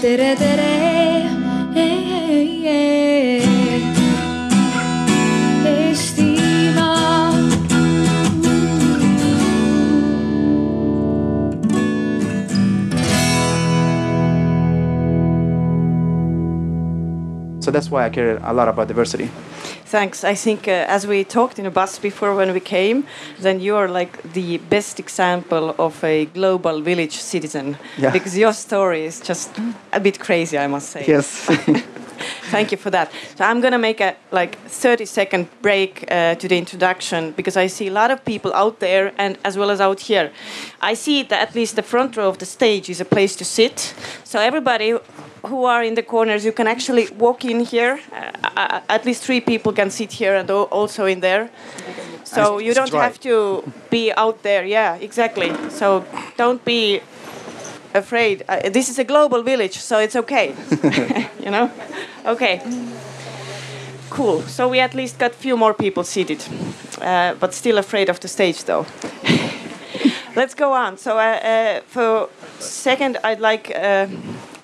tere, tere. Eh, eh, eh. So that's why I care a lot about diversity. Thanks. I think uh, as we talked in a bus before when we came, then you are like the best example of a global village citizen. Yeah. Because your story is just a bit crazy, I must say. Yes. Thank you for that. So I'm gonna make a like 30 second break uh, to the introduction because I see a lot of people out there and as well as out here. I see that at least the front row of the stage is a place to sit. So everybody who are in the corners, you can actually walk in here. Uh, uh, at least three people can sit here and also in there. So you don't have to be out there. Yeah, exactly. So don't be afraid. Uh, this is a global village, so it's okay. you know? Okay. Cool. So we at least got a few more people seated, uh, but still afraid of the stage, though. Let's go on. So uh, uh, for second, I'd like uh,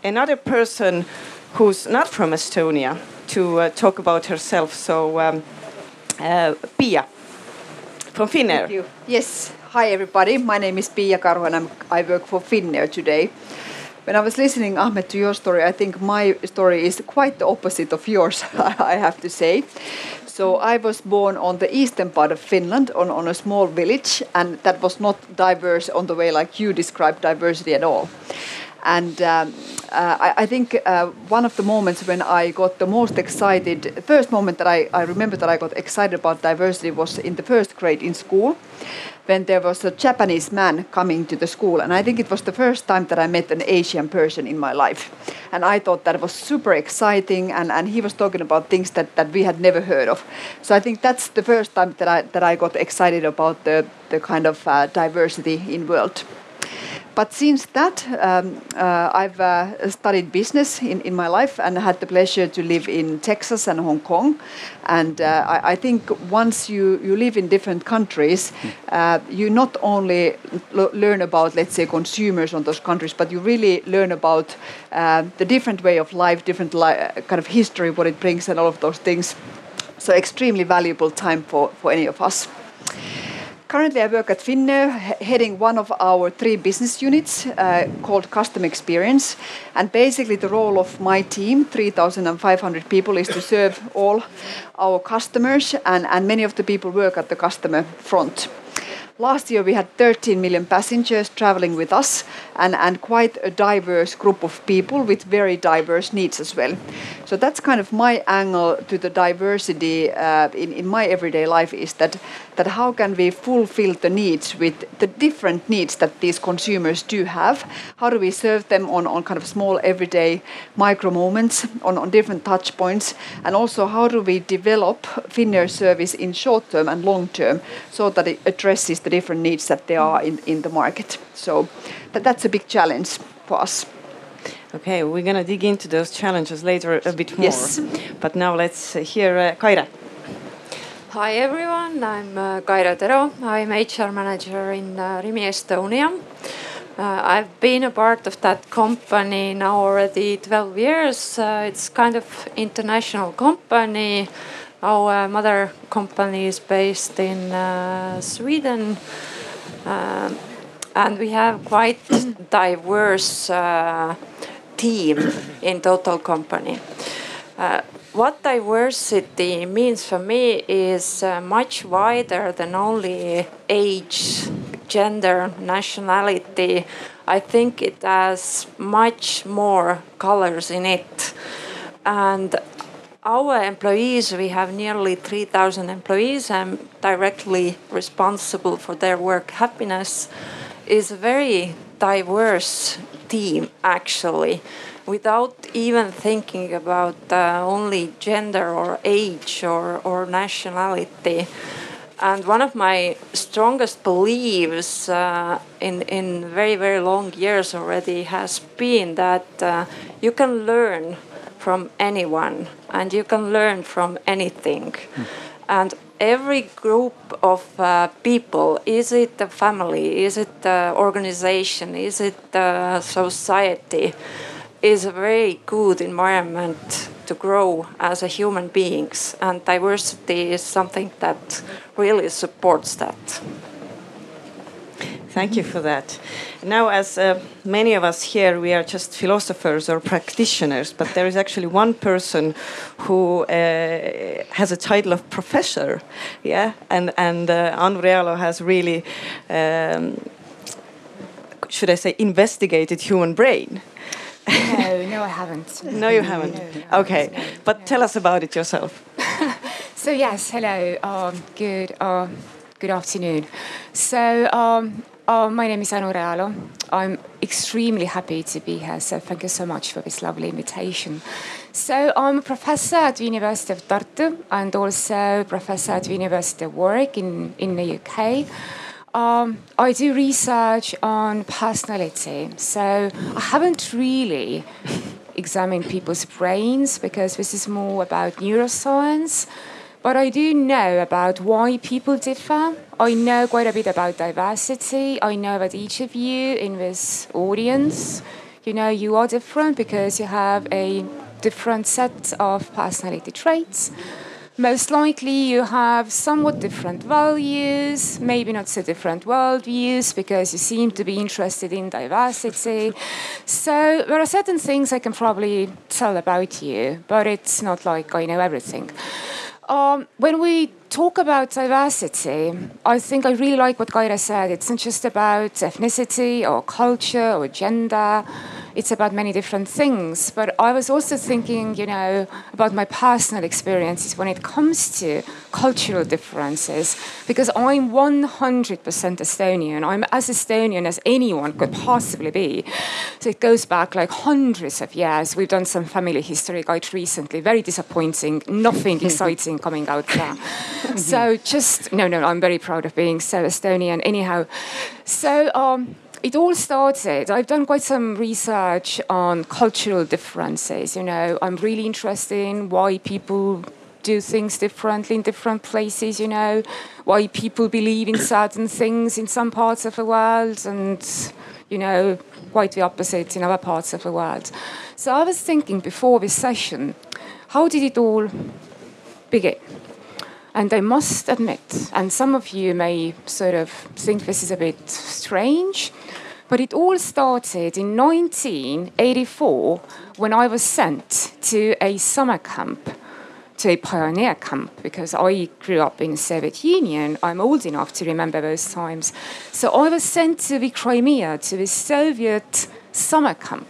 another person who's not from Estonia to uh, talk about herself. So um, uh, Pia from Finnair. Thank you. Yes. Hi, everybody. My name is Pia Karhu and I'm, I work for Finnair today. When I was listening, Ahmed, to your story, I think my story is quite the opposite of yours, I have to say. So I was born on the eastern part of Finland, on, on a small village, and that was not diverse on the way like you described diversity at all. And um, uh, I, I think uh, one of the moments when I got the most excited, first moment that I, I remember that I got excited about diversity was in the first grade in school, when there was a Japanese man coming to the school. And I think it was the first time that I met an Asian person in my life. And I thought that was super exciting, and, and he was talking about things that, that we had never heard of. So I think that's the first time that I, that I got excited about the, the kind of uh, diversity in world. But since that, um, uh, I've uh, studied business in, in my life and had the pleasure to live in Texas and Hong Kong. And uh, I, I think once you, you live in different countries, uh, you not only learn about, let's say, consumers on those countries, but you really learn about uh, the different way of life, different li- kind of history, what it brings, and all of those things. So, extremely valuable time for, for any of us. Currently, I work at Finnair, heading one of our three business units uh, called Custom Experience. And basically, the role of my team, 3,500 people, is to serve all our customers, and, and many of the people work at the customer front. Last year, we had 13 million passengers traveling with us, and, and quite a diverse group of people with very diverse needs as well. So that's kind of my angle to the diversity uh, in, in my everyday life is that, that how can we fulfill the needs with the different needs that these consumers do have? How do we serve them on, on kind of small everyday micro moments, on, on different touch points? And also, how do we develop Finnair service in short term and long term so that it addresses the different needs that there are in, in the market? So that, that's a big challenge for us. Okay, we're gonna dig into those challenges later a bit more. Yes. But now let's hear uh, Kaire. Hi everyone, I'm uh, Kaire Tero. I'm HR manager in uh, Rimi Estonia. Uh, I've been a part of that company now already 12 years. Uh, it's kind of international company. Our uh, mother company is based in uh, Sweden. Um, and we have quite diverse uh, team in total company. What diversity means for me is uh, much wider than only age, gender, nationality. I think it has much more colors in it. And our employees, we have nearly 3,000 employees. I'm directly responsible for their work happiness. Is a very diverse team actually, without even thinking about uh, only gender or age or, or nationality. And one of my strongest beliefs uh, in, in very, very long years already has been that uh, you can learn from anyone and you can learn from anything. And every group of uh, people is it a family, is it an organization, is it a society? Is a very good environment to grow as a human beings, and diversity is something that really supports that. Thank you for that. Now, as uh, many of us here, we are just philosophers or practitioners, but there is actually one person who uh, has a title of professor, yeah, and and uh, has really, um, should I say, investigated human brain. No, no, I haven't. no, you haven't. No, no, okay, no, but tell us about it yourself. so yes, hello. Um, good. Uh, good afternoon. So um, Oh, my name is Anu Realo. I'm extremely happy to be here, so thank you so much for this lovely invitation. So I'm a professor at the University of Tartu and also professor at the University of Warwick in, in the UK. Um, I do research on personality, so I haven't really examined people's brains because this is more about neuroscience. But I do know about why people differ. I know quite a bit about diversity. I know that each of you in this audience, you know, you are different because you have a different set of personality traits. Most likely, you have somewhat different values, maybe not so different worldviews, because you seem to be interested in diversity. So, there are certain things I can probably tell about you, but it's not like I know everything. Um, when we talk about diversity, I think I really like what Kaire said. It's not just about ethnicity or culture or gender it's about many different things. But I was also thinking, you know, about my personal experiences when it comes to cultural differences, because I'm 100% Estonian. I'm as Estonian as anyone could possibly be. So it goes back like hundreds of years. We've done some family history guide recently, very disappointing, nothing exciting coming out there. so just, no, no, I'm very proud of being so Estonian. Anyhow, so, um, it all started. I've done quite some research on cultural differences. You know, I'm really interested in why people do things differently in different places. You know, why people believe in certain things in some parts of the world, and you know, quite the opposite in other parts of the world. So I was thinking before this session, how did it all begin? And I must admit, and some of you may sort of think this is a bit strange, but it all started in 1984 when I was sent to a summer camp, to a pioneer camp, because I grew up in the Soviet Union. I'm old enough to remember those times. So I was sent to the Crimea, to the Soviet summer camp.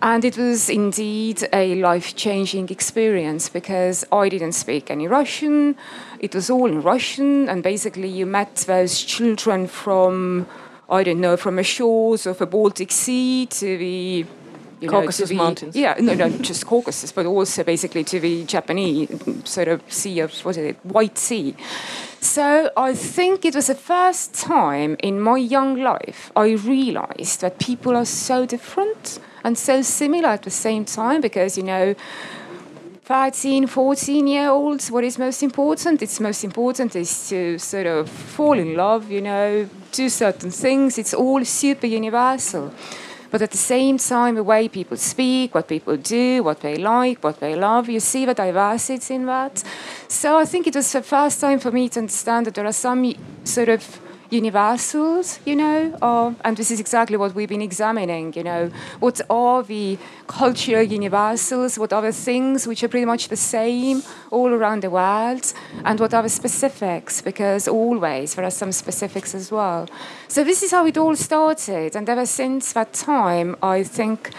And it was indeed a life changing experience because I didn't speak any Russian. It was all in Russian. And basically, you met those children from, I don't know, from the shores of the Baltic Sea to the you Caucasus know, the, Mountains. Yeah, no, no, just Caucasus, but also basically to the Japanese sort of sea of what is it, White Sea. So I think it was the first time in my young life I realized that people are so different and so similar at the same time because, you know, 13, 14 year olds, what is most important? It's most important is to sort of fall in love, you know, do certain things. It's all super universal. But at the same time, the way people speak, what people do, what they like, what they love, you see the diversity in that. So I think it was the first time for me to understand that there are some sort of universals, you know, uh, and this is exactly what we've been examining, you know, what are the cultural universals, what are the things which are pretty much the same all around the world, and what are the specifics, because always there are some specifics as well. So this is how it all started, and ever since that time, I think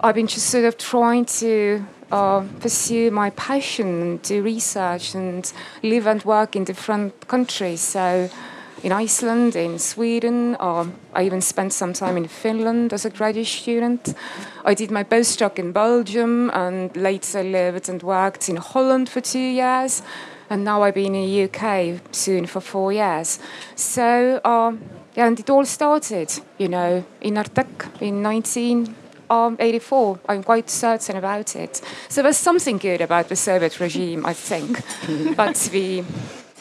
I've been just sort of trying to uh, pursue my passion, do research, and live and work in different countries. So in Iceland, in Sweden, or I even spent some time in Finland as a graduate student. I did my postdoc in Belgium and later lived and worked in Holland for two years. And now I've been in the UK soon for four years. So, uh, yeah, and it all started, you know, in Artek in 1984. I'm quite certain about it. So there's something good about the Soviet regime, I think. but the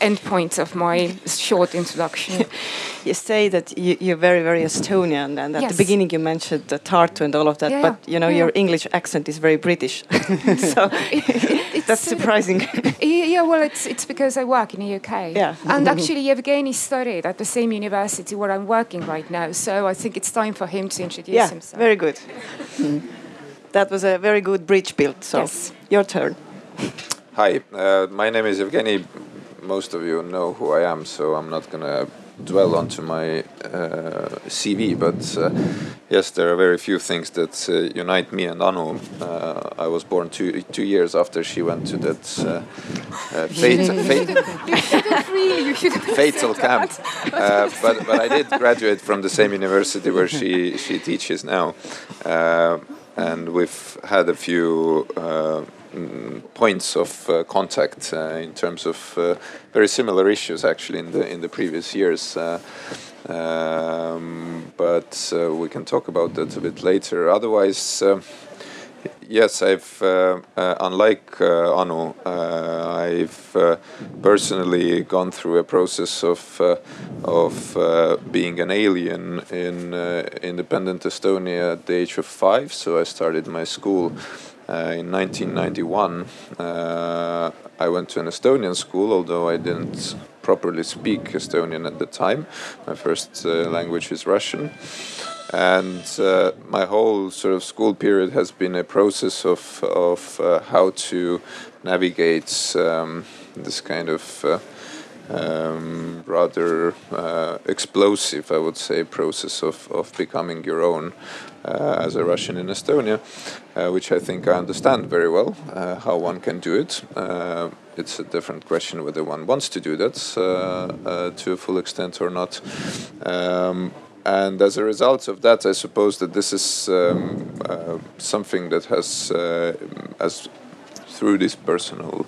end point of my short introduction. you say that you, you're very, very Estonian, and at Yes. the beginning you mentioned the Tartu and all of that, Yeah, but you know yeah. your English accent is very British, so It's, that's uh, surprising. Yeah, yeah, well, it's it's because I work in the UK. Yeah. And actually, Evgeny studied at the same university where I'm working right now, so I think it's time for him to introduce yeah, himself. very good. That was a very good bridge built. So Yes. your turn. Hi, uh, my name is Evgeny. Most of you know who I am, so I'm not gonna dwell onto my uh, CV. But uh, yes, there are very few things that uh, unite me and Anu. Uh, I was born two two years after she went to that uh, uh, fate, fate, fatal camp. Uh, but but I did graduate from the same university where she she teaches now, uh, and we've had a few. Mm, points of uh, contact uh, in terms of uh, very similar issues actually in the in the previous years uh, um, but uh, we can talk about that a bit later otherwise uh, Yes, I've unlike Anu, I've personally gone through a process of of being an alien in independent Estonia at the age of five. So I started my school uh, in 1991. Uh, I went to an Estonian school, although I didn't properly speak Estonian at the time. My first uh, language is Russian and uh, my whole sort of school period has been a process of of uh, how to navigate um, this kind of um, rather explosive, I would say, process of, of becoming your own as a Russian in Estonia, uh, which I think I understand very well uh, how one can do it. Uh, it's a different question whether one wants to do that uh, uh, to a full extent or not. Um, and as a result of that, I suppose that this is um, uh, something that has, uh, as through this personal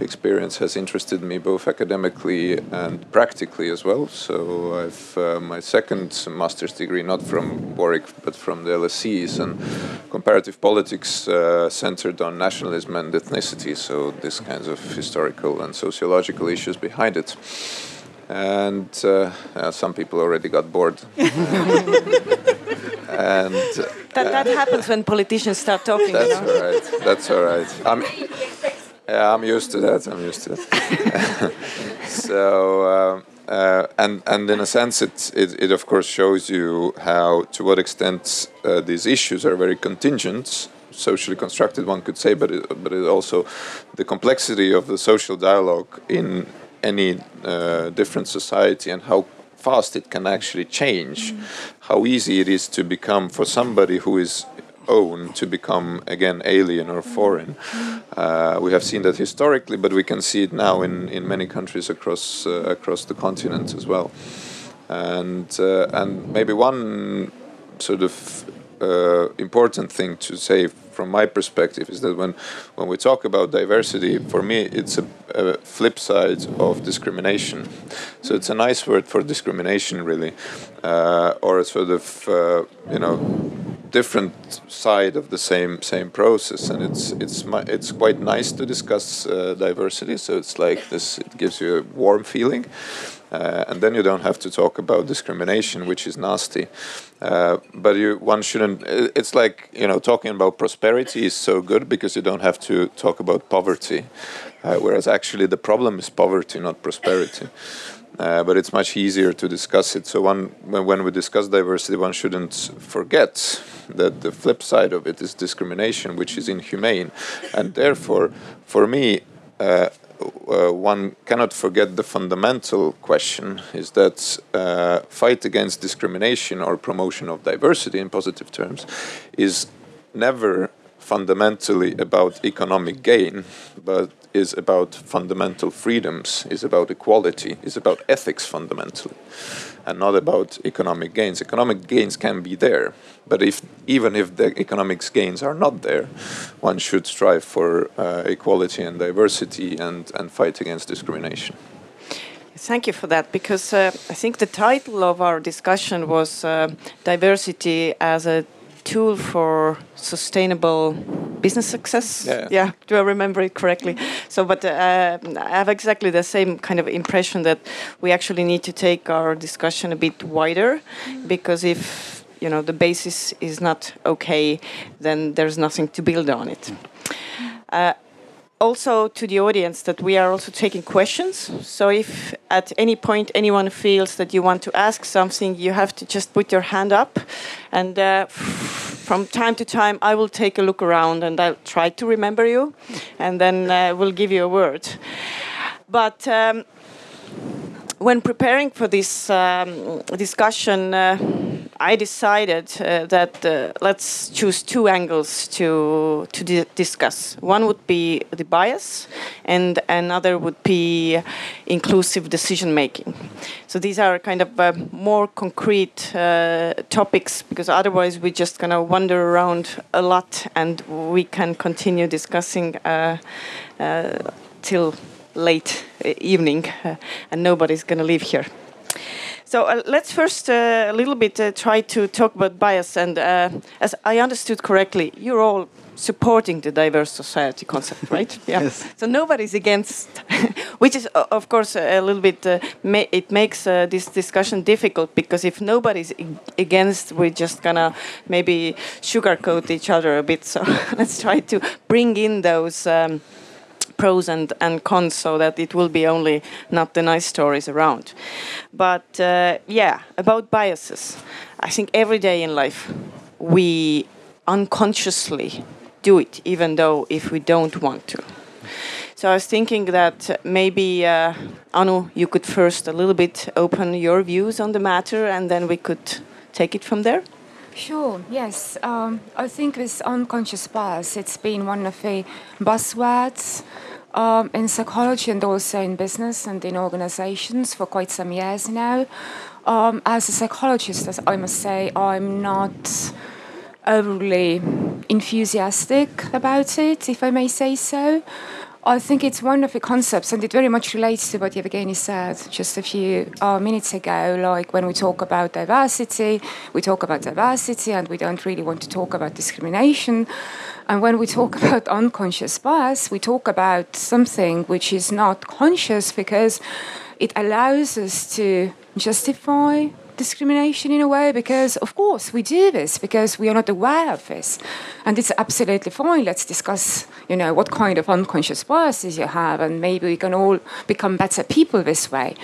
experience, has interested me both academically and practically as well. So I've uh, my second master's degree, not from Warwick, but from the LSE, is in comparative politics uh, centered on nationalism and ethnicity. So these kinds of historical and sociological issues behind it and uh, uh, some people already got bored. and uh, That, that happens when politicians start talking. that's you know? right. That's all right. I'm, yeah, I'm used to that. I'm used to that. so. Um, uh, and and in a sense, it, it it of course shows you how to what extent uh, these issues are very contingent, socially constructed, one could say, but it, but it also the complexity of the social dialogue in any uh, different society and how fast it can actually change, how easy it is to become for somebody who is own to become again alien or foreign. Uh, we have seen that historically, but we can see it now in, in many countries across uh, across the continent as well. And uh, and maybe one sort of uh, important thing to say from my perspective is that when when we talk about diversity, for me it's a, a flip side of discrimination. So it's a nice word for discrimination, really, uh, or a sort of uh, you know different side of the same same process and it's it's it's quite nice to discuss uh, diversity so it's like this it gives you a warm feeling uh, and then you don't have to talk about discrimination which is nasty. Uh, but you one shouldn't it's like you know talking about prosperity is so good because you don't have to talk about poverty uh, whereas actually the problem is poverty not prosperity uh, but it's much easier to discuss it. So one, when, we discuss diversity, one shouldn't forget that the flip side of it is discrimination, which is inhumane, and therefore, for me, uh, uh, one cannot forget the fundamental question: is that uh, fight against discrimination or promotion of diversity in positive terms is never fundamentally about economic gain, but is about fundamental freedoms, is about equality, is about ethics fundamentally, and not about economic gains. Economic gains can be there, but if even if the economic gains are not there, one should strive for uh, equality and diversity and, and fight against discrimination. Thank you for that, because uh, I think the title of our discussion was uh, diversity as a tool for sustainable business success. Yeah. yeah, do I remember it correctly? So, but uh, I have exactly the same kind of impression that we actually need to take our discussion a bit wider, because if you know the basis is not okay, then there's nothing to build on it. Uh, also to the audience that we are also taking questions. So if at any point anyone feels that you want to ask something, you have to just put your hand up, and uh, from time to time I will take a look around and I'll try to remember you, and then uh, we'll give you a word. But um, when preparing for this um, discussion, uh, I decided uh, that uh, let's choose two angles to to di- discuss. One would be the bias, and another would be inclusive decision making. So these are kind of uh, more concrete uh, topics because otherwise we're just gonna wander around a lot, and we can continue discussing uh, uh, till late evening, and nobody's going to leave here. So uh, let's first uh, a little bit uh, try to talk about bias. And uh, as I understood correctly, you're all supporting the diverse society concept, right? Yeah. Yes. So nobody's against, which is of course a little bit. Uh, ma- it makes uh, this discussion difficult because if nobody's ag- against, we're just gonna maybe sugarcoat each other a bit. So let's try to bring in those. Um, pros and, and cons so that it will be only not the nice stories around. But uh, yeah, about biases. I think every day in life we unconsciously do it, even though if we don't want to. So I was thinking that maybe uh, Anu, you could first a little bit open your views on the matter, and then we could take it from there. Sure, yes. Um, I think this unconscious bias, it's been one of the buzzwords um, in psychology and also in business and in organizations for quite some years now. Um, as a psychologist, as I must say, I'm not overly enthusiastic about it, if I may say so. I think it's one of the concepts, and it very much relates to what Yevgeny said just a few uh, minutes ago. Like when we talk about diversity, we talk about diversity, and we don't really want to talk about discrimination. And when we talk about unconscious bias, we talk about something which is not conscious because it allows us to justify discrimination in a way because of course we do this because we are not aware of this. And it's absolutely fine. Let's discuss you know what kind of unconscious biases you have and maybe we can all become better people this way.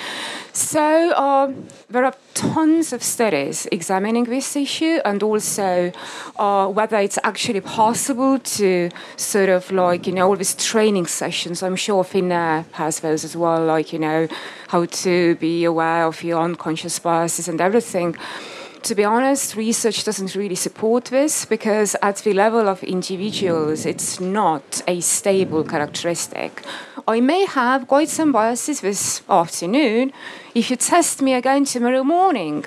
So um, there are tons of studies examining this issue and also uh, whether it's actually possible to sort of like you know all these training sessions i'm sure finnair has those as well like you know how to be aware of your unconscious biases and everything to be honest, research doesn't really support this because at the level of individuals, it's not a stable characteristic. I may have quite some biases this afternoon. If you test me again tomorrow morning,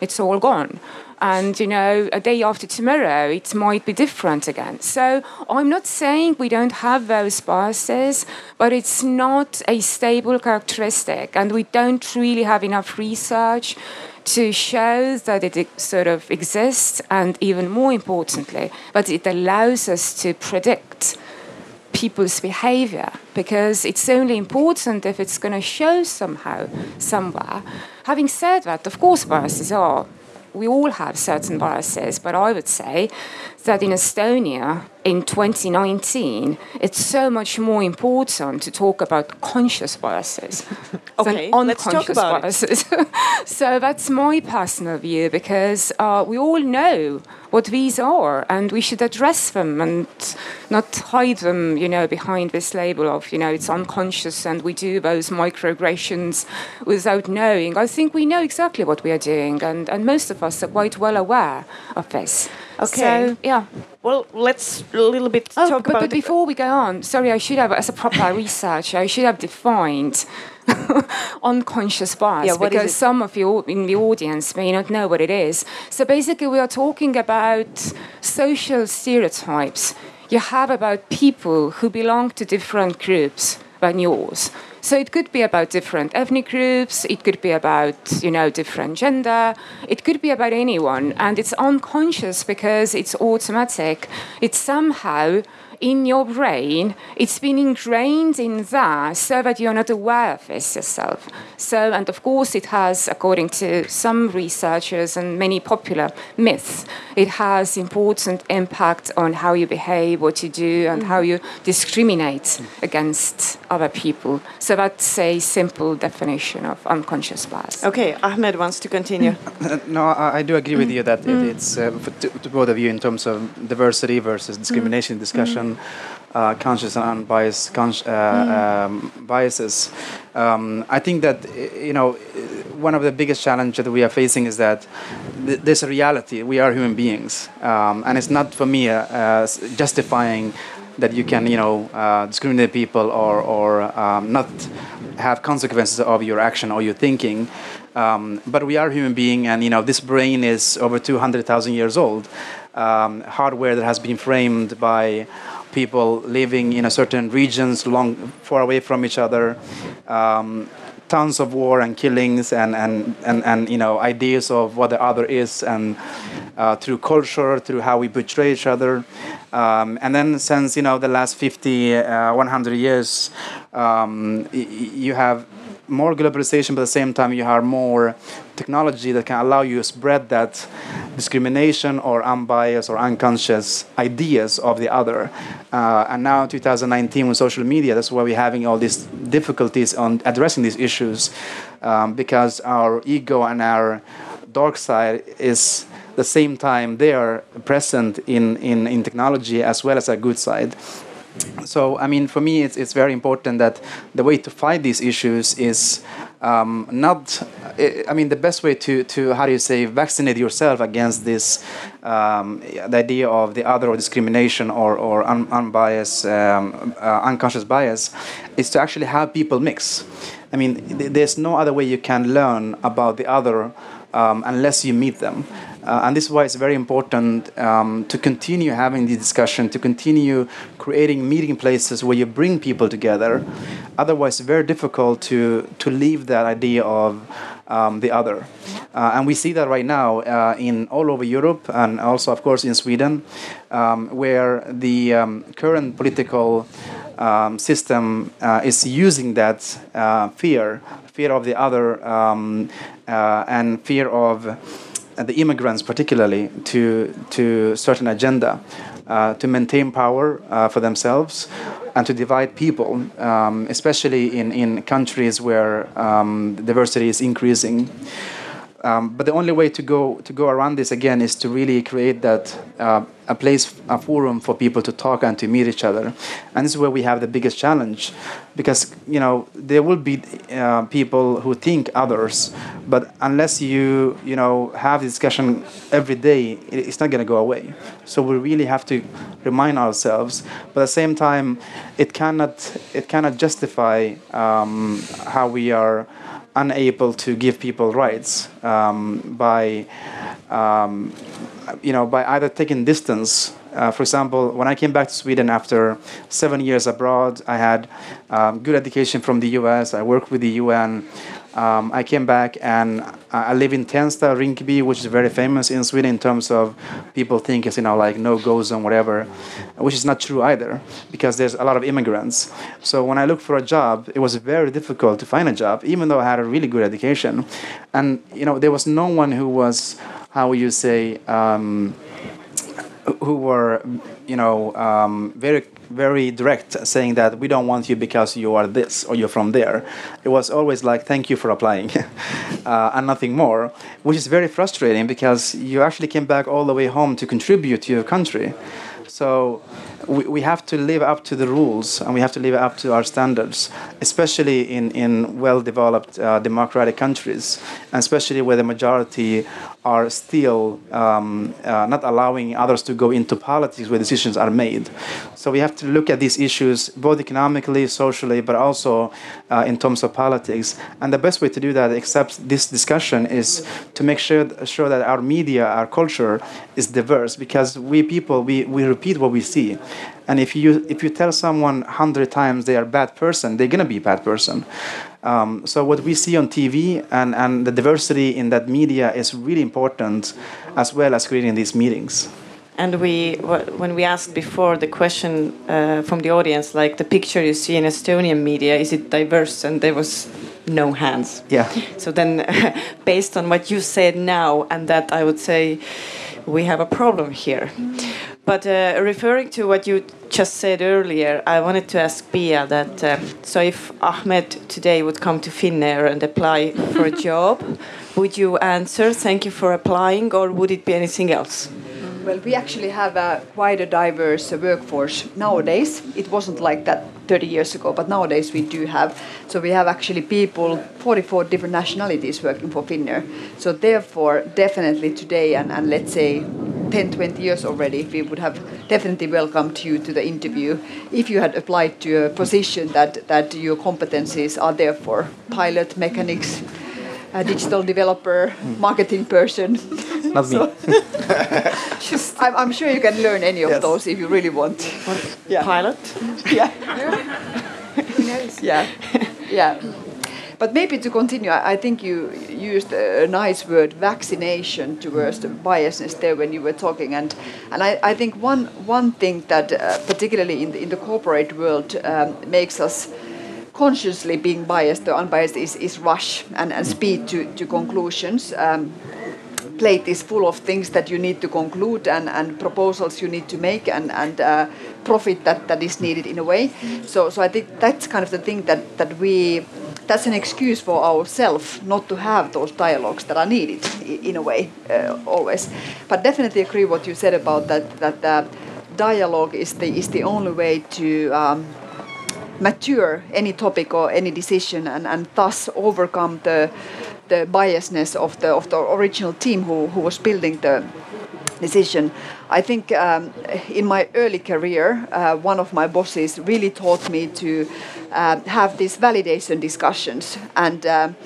it's all gone. And you know, a day after tomorrow, it might be different again. So I'm not saying we don't have those biases, but it's not a stable characteristic, and we don't really have enough research to show that it sort of exists, and even more importantly, that it allows us to predict people's behavior because it's only important if it's going to show somehow somewhere. Having said that, of course, biases are. We all have certain biases, but I would say that in Estonia in 2019, it's so much more important to talk about conscious biases Okay, than let's talk unconscious biases. so that's my personal view because uh, we all know what these are and we should address them and not hide them, you know, behind this label of, you know, it's unconscious and we do those microaggressions without knowing. I think we know exactly what we are doing and, and most of us are quite well aware of this. Okay. So, yeah. Well, let's a little bit Oh, talk but, about but before we go on, sorry, I should have, as a proper researcher, I should have defined unconscious bias Yeah, because some of you in the audience may not know what it is. So basically, we are talking about social stereotypes you have about people who belong to different groups than yours. So it could be about different ethnic groups, it could be about, you know, different gender, it could be about anyone. And it's unconscious because it's automatic. It's somehow in your brain, it's been ingrained in that so that you're not aware of this yourself. So, and of course, it has, according to some researchers and many popular myths, it has important impact on how you behave, what you do, and how you discriminate against other people. So that's a simple definition of unconscious bias. Okay, Ahmed wants to continue. no, I, I, do agree with you that it, mm. it's uh, to, to, both of you in terms of diversity versus discrimination mm. Mm. discussion uh, conscious and unbiased uh, um, biases. Um, I think that you know one of the biggest challenges that we are facing is that th- there's a reality. We are human beings, um, and it's not for me uh, uh, justifying that you can you know uh, discriminate people or or um, not have consequences of your action or your thinking. Um, but we are human being, and you know this brain is over 200,000 years old. Um, hardware that has been framed by people living in a certain regions long far away from each other um, tons of war and killings and, and, and, and you know ideas of what the other is and uh, through culture through how we portray each other. Um, and then since you know the last 50 uh, 100 years um, you have more globalization, but at the same time you have more technology that can allow you to spread that discrimination or unbiased or unconscious ideas of the other. Uh, and now, 2019, with social media, that's why we're having all these difficulties on addressing these issues, um, because our ego and our dark side is the same time there present in, in, in technology as well as a good side so I mean, for me, it's it's very important that the way to fight these issues is um, not. I mean, the best way to to how do you say vaccinate yourself against this um, the idea of the other or discrimination or or un, unbiased um, uh, unconscious bias is to actually have people mix. I mean, th there's no other way you can learn about the other um, unless you meet them. Uh, and this is why it's very important um, to continue having the discussion, to continue creating meeting places where you bring people together. Otherwise, it's very difficult to, to leave that idea of um, the other. Uh, and we see that right now uh, in all over Europe and also, of course, in Sweden, um, where the um, current political um, system uh, is using that uh, fear, fear of the other, um, uh, and fear of the immigrants particularly to to certain agenda uh, to maintain power uh, for themselves and to divide people, um, especially in, in countries where um, diversity is increasing. Um, but the only way to go to go around this again is to really create that uh, a place, a forum for people to talk and to meet each other, and this is where we have the biggest challenge, because you know there will be uh, people who think others, but unless you you know have discussion every day, it's not going to go away. So we really have to remind ourselves, but at the same time, it cannot it cannot justify um, how we are unable to give people rights um, by, um, you know, by either taking distance. Uh, for example, when I came back to Sweden after seven years abroad, I had um, good education from the U.S. I worked with the UN. Um, I came back and I live in Tensta, Rinkeby, which is very famous in Sweden in terms of people think it's you know like no go zone, whatever, which is not true either because there's a lot of immigrants. So when I looked for a job, it was very difficult to find a job, even though I had a really good education, and you know there was no one who was how would you say. Um, who were, you know, um, very very direct, saying that we don't want you because you are this or you're from there. It was always like, thank you for applying, uh, and nothing more, which is very frustrating because you actually came back all the way home to contribute to your country. So we, we have to live up to the rules and we have to live up to our standards, especially in, in well developed uh, democratic countries, and especially where the majority are still um, uh, not allowing others to go into politics where decisions are made. So we have to look at these issues both economically, socially, but also uh, in terms of politics. And the best way to do that, except this discussion, is to make sure, sure that our media, our culture, is diverse because we people we, we repeat what we see. And if you if you tell someone hundred times they are a bad person, they're gonna be a bad person. Um, so what we see on TV and, and the diversity in that media is really important, as well as creating these meetings. And we, when we asked before the question uh, from the audience, like the picture you see in Estonian media, is it diverse? And there was no hands. Yeah. So then, based on what you said now, and that I would say we have a problem here. But uh, referring to what you just said earlier, I wanted to ask Pia that uh, so if Ahmed today would come to Finnair and apply for a job, would you answer thank you for applying, or would it be anything else? Well, we actually have a quite a diverse workforce nowadays. It wasn't like that 30 years ago, but nowadays we do have. So we have actually people, 44 different nationalities working for Finnair. So therefore, definitely today and, and let's say 10, 20 years already, we would have definitely welcomed you to the interview if you had applied to a position that, that your competencies are there for pilot, mechanics, a digital developer, marketing person. Not me. I'm, I'm sure you can learn any of Yes. those if you really want. Yeah. Pilot. Yeah. Who knows? Yeah. Yeah. But maybe to continue, I I think you used a nice word, vaccination, towards the biasness there when you were talking, and and I, I think one one thing that uh, particularly in the, in the corporate world um, makes us consciously being biased or unbiased is, is rush and, and speed to, to conclusions. Um, plate is full of things that you need to conclude and, and proposals you need to make and, and uh, profit that, that is needed in a way. So, so I think that's kind of the thing that, that we, that's an excuse for ourselves not to have those dialogues that are needed in a way uh, always. But definitely agree what you said about that, that uh, dialogue is the, is the only way to um, mature any topic or any decision and, and thus overcome the the biasness of the of the original team who, who was building the decision. I think um, in my early career, uh, one of my bosses really taught me to uh, have these validation discussions and. um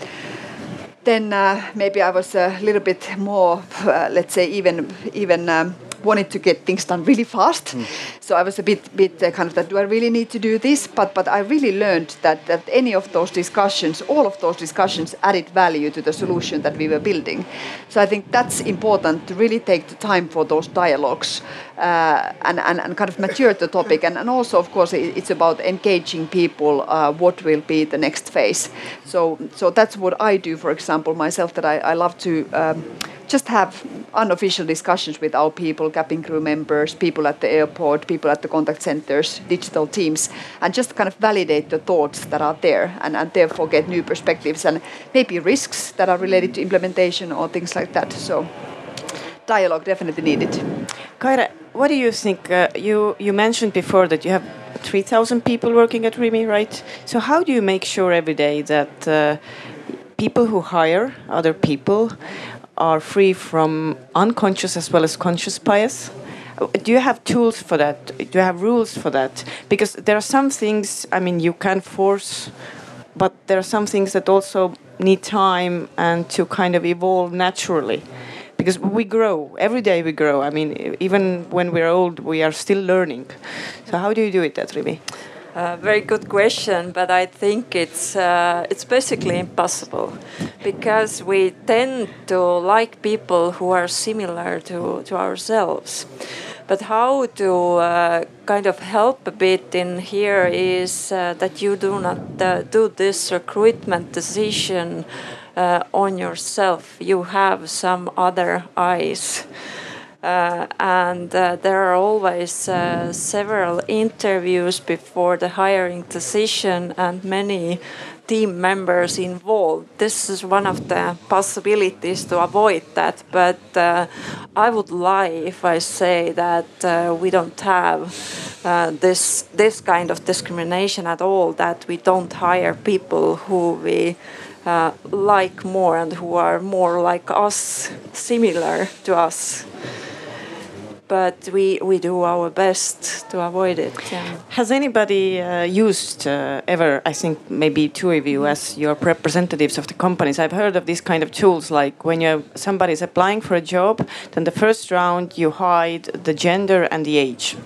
then uh, maybe I was a little bit more, uh, let's say, even even um, wanted to get things done really fast. So I was a bit bit uh, kind of that. Do I really need to do this? But but I really learned that that any of those discussions, all of those discussions, added value to the solution that we were building. So I think that's important to really take the time for those dialogues uh, and, and and kind of mature the topic. And and also of course it, it's about engaging people. Uh, what will be the next phase? So so that's what I do. For example, myself that I, I love to. Um, just have unofficial discussions with our people, cabin crew members, people at the airport, people at the contact centers, digital teams, and just kind of validate the thoughts that are there and, and therefore get new perspectives and maybe risks that are related to implementation or things like that. So dialogue definitely needed. Kaire, what do you think? Uh, you you mentioned before that you have 3,000 people working at Rimi, right? So how do you make sure every day that uh, people who hire other people are free from unconscious as well as conscious bias? Do you have tools for that? Do you have rules for that? Because there are some things, I mean, you can force, but there are some things that also need time and to kind of evolve naturally because we grow every day we grow i mean even when we're old we are still learning so how do you do it at Rimi? Very good question, but I think it's uh, it's basically impossible because we tend to like people who are similar to, to ourselves. But how to uh, kind of help a bit in here is uh, that you do not uh, do this recruitment decision uh, on yourself. You have some other eyes. Uh, and uh, there are always uh, several interviews before the hiring decision and many team members involved. This is one of the possibilities to avoid that, but uh, I would lie if I say that uh, we don't have uh, this this kind of discrimination at all. That we don't hire people who we uh, like more and who are more like us, similar to us. But we, we do our best to avoid it. Yeah. Has anybody uh, used uh, ever, I think maybe two of you as your representatives of the companies, I've heard of these kind of tools like when you somebody is applying for a job, then the first round you hide the gender and the age,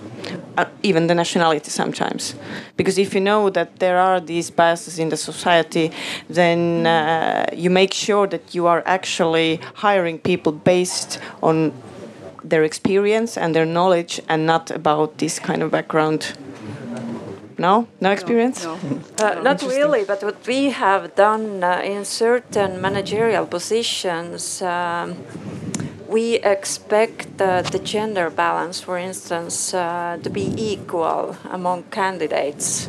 uh, even the nationality sometimes. Because if you know that there are these biases in the society, then uh, you make sure that you are actually hiring people based on their experience and their knowledge and not about this kind of background. No, no experience. No. Uh, not really, but what we have done uh, in certain managerial positions, um, we expect uh, the gender balance, for instance, uh, to be equal among candidates.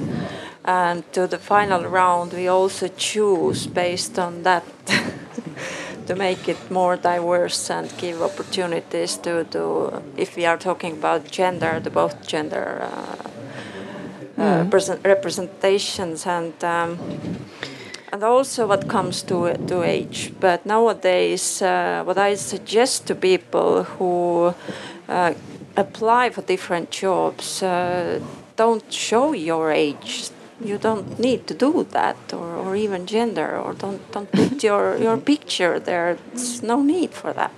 And to the final round, we also choose based on that to make it more diverse and give opportunities to, to if we are talking about gender, the both gender. Uh, uh, present- representations and um, and also what comes to to age. But nowadays, uh, what I suggest to people who uh, apply for different jobs, uh, don't show your age. You don't need to do that, or, or even gender, or don't don't put your your picture there. There's no need for that.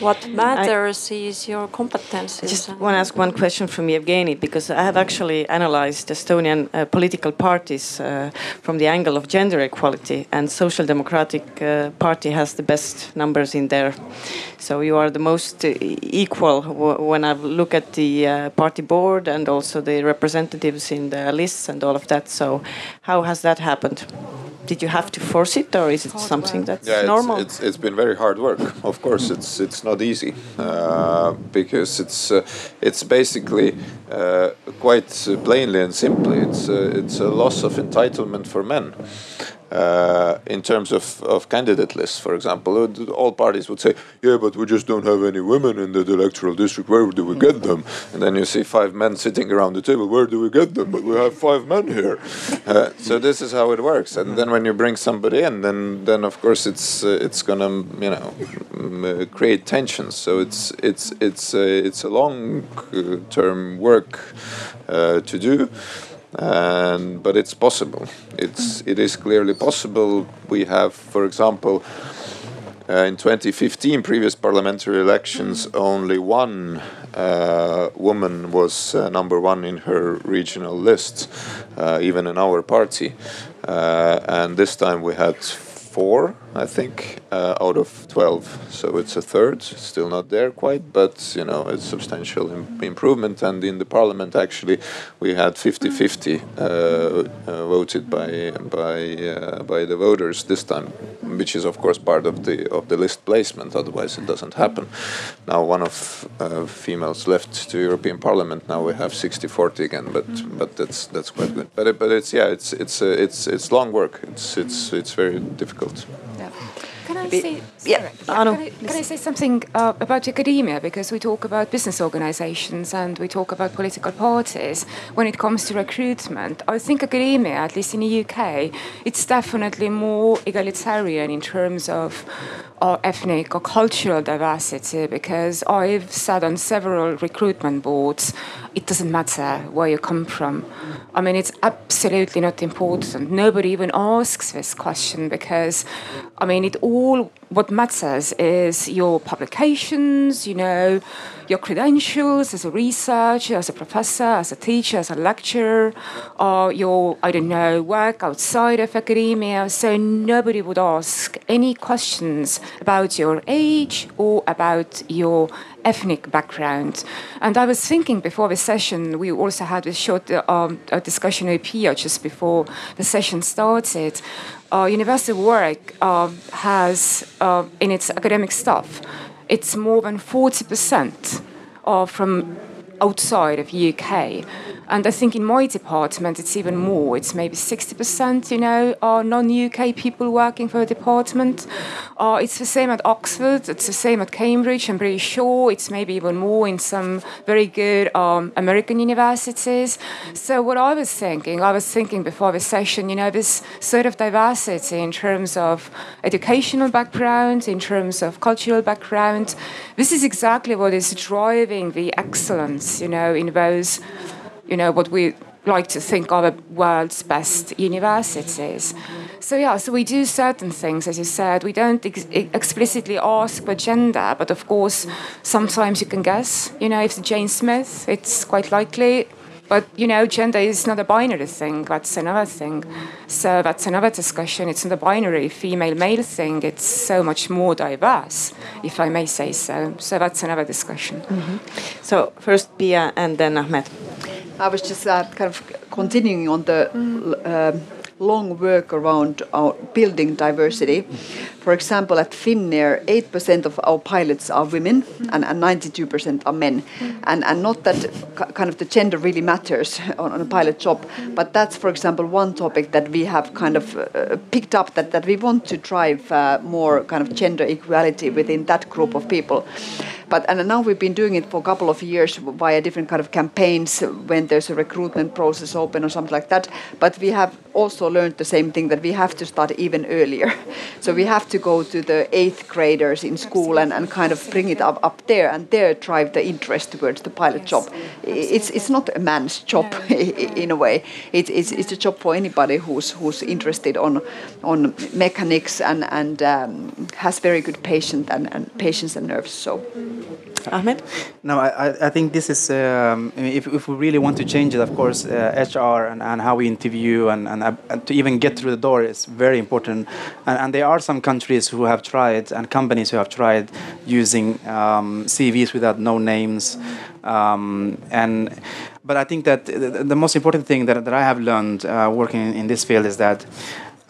What matters is your competences. I just want to ask one question from Evgeny because I have actually analyzed Estonian uh, political parties uh, from the angle of gender equality, and Social Democratic uh, Party has the best numbers in there. So you are the most uh, equal w- when I look at the uh, party board and also the representatives in the lists and all of that. So how has that happened? Did you have to force it, or is it something that's yeah, normal? It's, it's it's been very hard work. Of course, it's it's not easy uh, because it's uh, it's basically uh, quite plainly and simply it's uh, it's a loss of entitlement for men. Uh, in terms of, of candidate lists, for example, uh, all parties would say, "Yeah, but we just don't have any women in the electoral district. Where do we get them?" And then you see five men sitting around the table. Where do we get them? But we have five men here. Uh, so this is how it works. And then when you bring somebody in, then then of course it's uh, it's gonna you know uh, create tensions. So it's it's it's uh, it's a long term work uh, to do and but it's possible. It's it is clearly possible. We have, for example, uh, in 2015, previous parliamentary elections, only one uh, woman was uh, number one in her regional list, uh, even in our party, uh, and this time we had four, I think, uh, out of 12. So it's a third, still not there quite, but you know, it's substantial Im- improvement. And in the parliament, actually, we had 50 50 uh, uh, voted by, by, uh, by the voters this time, which is, of course, part of the, of the list placement, otherwise, it doesn't happen. Now, one of uh, females left to European Parliament, now we have 60 40 again, but, but that's, that's quite good. But, but it's, yeah, it's, it's, uh, it's, it's long work, it's, it's, it's very difficult. Can I say, yeah, can, I, can I say something uh, about academia? Because we talk about business organizations and we talk about political parties. When it comes to recruitment, I think academia, at least in the UK, it's definitely more egalitarian in terms of uh, ethnic or cultural diversity. Because I've sat on several recruitment boards. It doesn't matter where you come from. I mean, it's absolutely not important. Nobody even asks this question because, I mean, it all what matters is your publications, you know, your credentials as a researcher, as a professor, as a teacher, as a lecturer, or your, I don't know, work outside of academia. So nobody would ask any questions about your age or about your ethnic background. And I was thinking before the session, we also had a short uh, um, discussion with Pia just before the session started. Uh, University Warwick uh, has uh, in its academic staff, it's more than 40% uh, from outside of UK. And I think in my department, it's even more. It's maybe 60%, you know, are non-UK people working for the department. Uh, it's the same at Oxford. It's the same at Cambridge. I'm pretty sure it's maybe even more in some very good um, American universities. So what I was thinking, I was thinking before the session, you know, this sort of diversity in terms of educational background, in terms of cultural background. This is exactly what is driving the excellence, you know, in those you know, what we like to think are the world's best universities. So yeah, so we do certain things, as you said. We don't ex explicitly ask for gender, but of course, sometimes you can guess. You know, if it's Jane Smith, it's quite likely. But you know, gender is not a binary thing. That's another thing. So that's another discussion. It's not a binary female-male thing. It's so much more diverse, if I may say so. So that's another discussion. Mm -hmm. So first Pia and then Ahmed. I was just uh, kind of continuing on the uh, long work around building diversity. For example, at Finnair, 8% of our pilots are women and, and 92% are men. And, and not that kind of the gender really matters on, on, a pilot job, but that's, for example, one topic that we have kind of uh, picked up that, that we want to drive uh, more kind of gender equality within that group of people. But and now we've been doing it for a couple of years via different kind of campaigns when there's a recruitment process open or something like that. But we have also learned the same thing that we have to start even earlier. So we have to go to the eighth graders in school and, and kind of bring it up, up there and there drive the interest towards the pilot yes. job. It's it's not a man's job no. in a way. It, it's it's a job for anybody who's who's interested on on mechanics and and um, has very good patience and, and patience and nerves. So. Ahmed? No, I, I think this is, um, if, if we really want to change it, of course, uh, HR and, and how we interview and, and, uh, to even get through the door is very important. And, and, there are some countries who have tried and companies who have tried using um, CVs without no names. Um, and But I think that the, the, most important thing that, that I have learned uh, working in, this field is that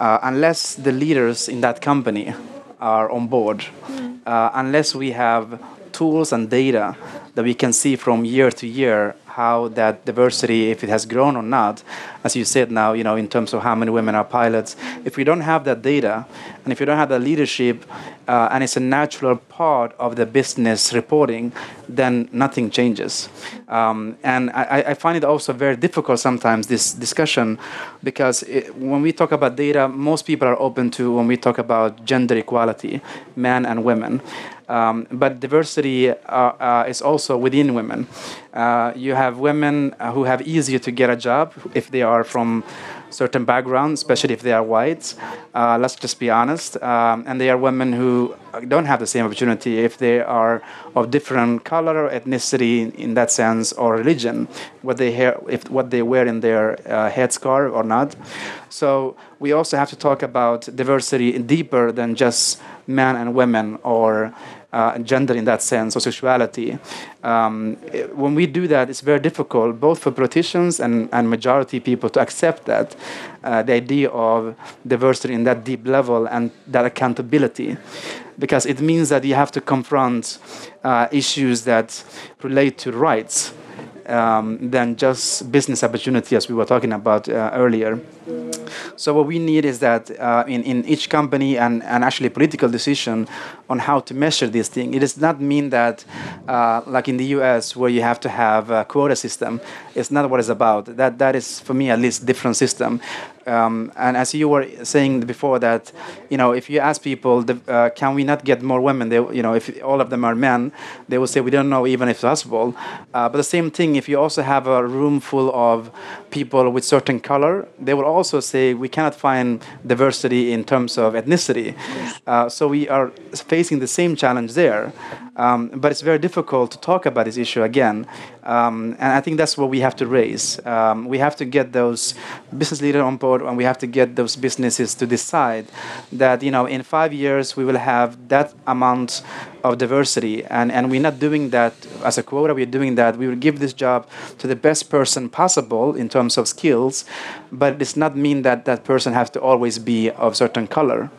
uh, unless the leaders in that company are on board, mm. unless we have tools and data that we can see from year to year how that diversity, if it has grown or not, as you said now, you know, in terms of how many women are pilots. If we don't have that data, and if you don't have that leadership, uh, and it's a natural part of the business reporting, then nothing changes. Um, and I, I, find it also very difficult sometimes this discussion, because it, when we talk about data, most people are open to when we talk about gender equality, men and women. Um, but diversity uh, uh, is also within women. Uh, you have women who have easier to get a job if they are from certain backgrounds, especially if they are white. Uh, let's just be honest. Um, and they are women who don't have the same opportunity if they are of different color, ethnicity in, that sense, or religion, what they hear, if what they wear in their uh, headscarf or not. So we also have to talk about diversity deeper than just men and women or uh, gender in that sense or sexuality. Um, when we do that, it's very difficult both for politicians and, and majority people to accept that uh, the idea of diversity in that deep level and that accountability. Because it means that you have to confront uh, issues that relate to rights um, than just business opportunity, as we were talking about uh, earlier. So what we need is that uh, in, in each company and, and actually political decision on how to measure this thing. It does not mean that, uh, like in the U.S., where you have to have a quota system. It's not what it's about. That that is for me at least different system. Um, and as you were saying before, that you know, if you ask people, the, uh, can we not get more women? They, you know, if all of them are men, they will say we don't know even if it's possible. Uh, but the same thing, if you also have a room full of people with certain color, they will also say we cannot find diversity in terms of ethnicity. Uh, so we are facing the same challenge there. Um, but it's very difficult to talk about this issue again. Um, and I think that's what we have to raise. Um, we have to get those business leaders on board, and we have to get those businesses to decide that you know in five years we will have that amount of diversity, and, and we're not doing that as a quota. We're doing that. We will give this job to the best person possible in terms of skills, but it does not mean that that person has to always be of certain color.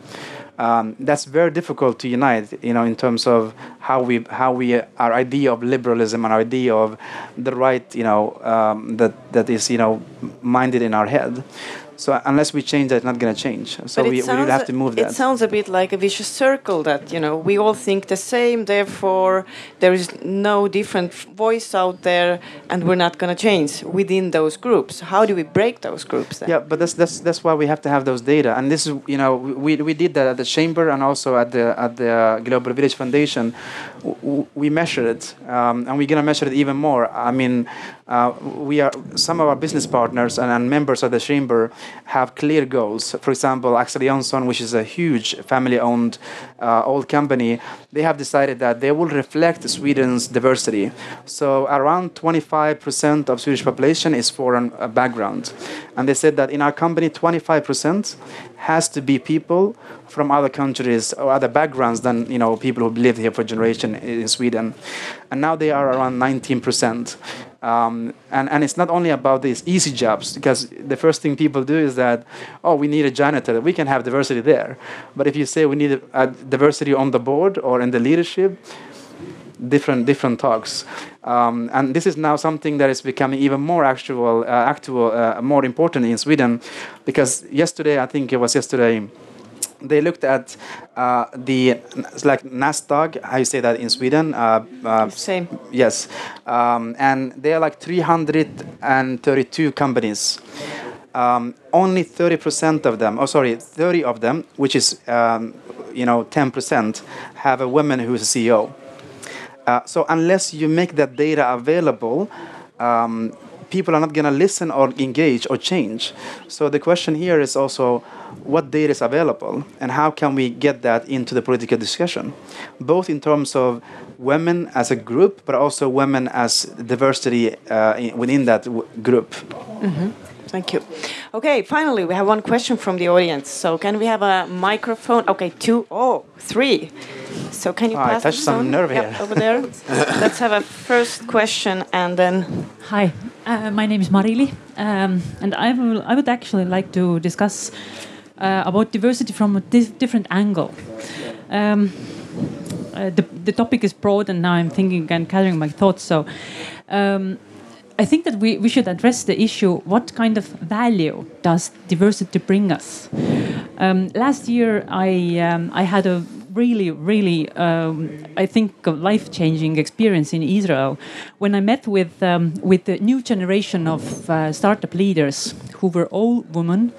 um, that's very difficult to unite. You know, in terms of how we how we our idea of liberalism and our idea of the right, you know, um, that that is you know minded in our head. So unless we change that, it's not going to change. So it we, we sounds will have to move It that. sounds a bit like a vicious circle that you know we all think the same, therefore there is no different voice out there, and we're not going to change within those groups. How do we break those groups then? Yeah, but that's that's that's why we have to have those data, and this is you know we we did that at the chamber and also at the at the Global Village Foundation. We measure it, um, and we're gonna measure it even more. I mean, uh, we are some of our business partners and, and members of the chamber have clear goals. For example, Axel Johnson, which is a huge family-owned uh, old company, they have decided that they will reflect Sweden's diversity. So around 25% of Swedish population is foreign background, and they said that in our company, 25% has to be people from other countries or other backgrounds than you know people who've lived here for generation in Sweden, and now they are around 19%. Um, and, and it's not only about these easy jobs because the first thing people do is that oh we need a janitor we can have diversity there. But if you say we need a, a diversity on the board or in the leadership different different talks. Um, and this is now something that is becoming even more actual uh, actual uh, more important in Sweden because yesterday I think it was yesterday they looked at uh, the like Nasdaq how you say that in Sweden uh, uh, Same. Yes, um, and there are like 332 companies. Um, only 30% of them, oh sorry, 30 of them, which is um, you know 10%, have a woman who is a CEO. Uh, so unless you make that data available, um, people are not going to listen or engage or change. So the question here is also what data is available and how can we get that into the political discussion, both in terms of women as a group, but also women as diversity uh, in, within that w- group. Thank you. Okay, finally, we have one question from the audience. So, can we have a microphone? Okay, two, oh, three. So, can you Oh, I pass touched this some on? nerve Yep, here. over there. Let's have a first question and then. Hi, uh, my name is Marili, um, and I will. I would actually like to discuss uh, about diversity from a di- different angle. Um, uh, the, the topic is broad, and now I'm thinking and gathering my thoughts. So, um, I think that we, we should address the issue: what kind of value does diversity bring us? Um, last year, I um, I had a really, really, um, I think, life-changing experience in Israel when I met with um, with the new generation of uh, startup leaders who were all women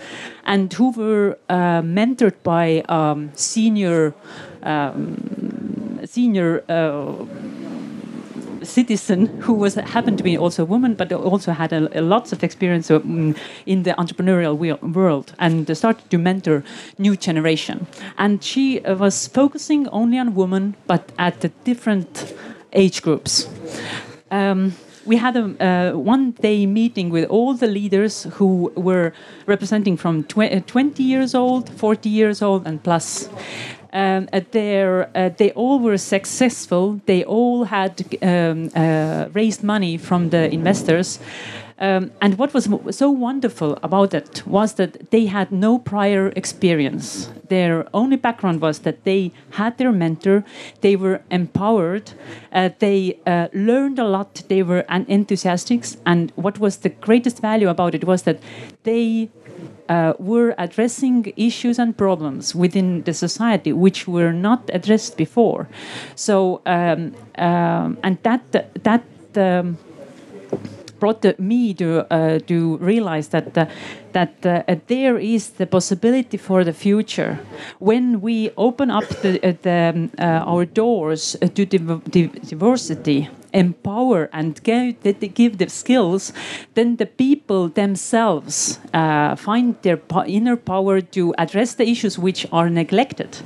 and who were uh, mentored by um, senior um, senior. Uh, citizen who was happened to be also a woman, but also had a, a lots of experience um, in the entrepreneurial world and started to mentor new generation. And she uh, was focusing only on women, but at the different age groups. Um, we had a uh, one day meeting with all the leaders who were representing from tw- uh, 20 years old, 40 years old, and plus. Um, uh, uh, they all were successful. They all had um, uh, raised money from the investors. Um, and what was so wonderful about it was that they had no prior experience. Their only background was that they had their mentor, they were empowered, uh, they uh, learned a lot, they were enthusiastic. And what was the greatest value about it was that they uh, were addressing issues and problems within the society which were not addressed before. So, um, um, and that that. Um, brought me to uh, to realize that uh, that uh, there is the possibility for the future. When we open up the, the um, our doors to div- div- diversity empower and give the, skills then the people themselves uh, find their inner power to address the issues which are neglected.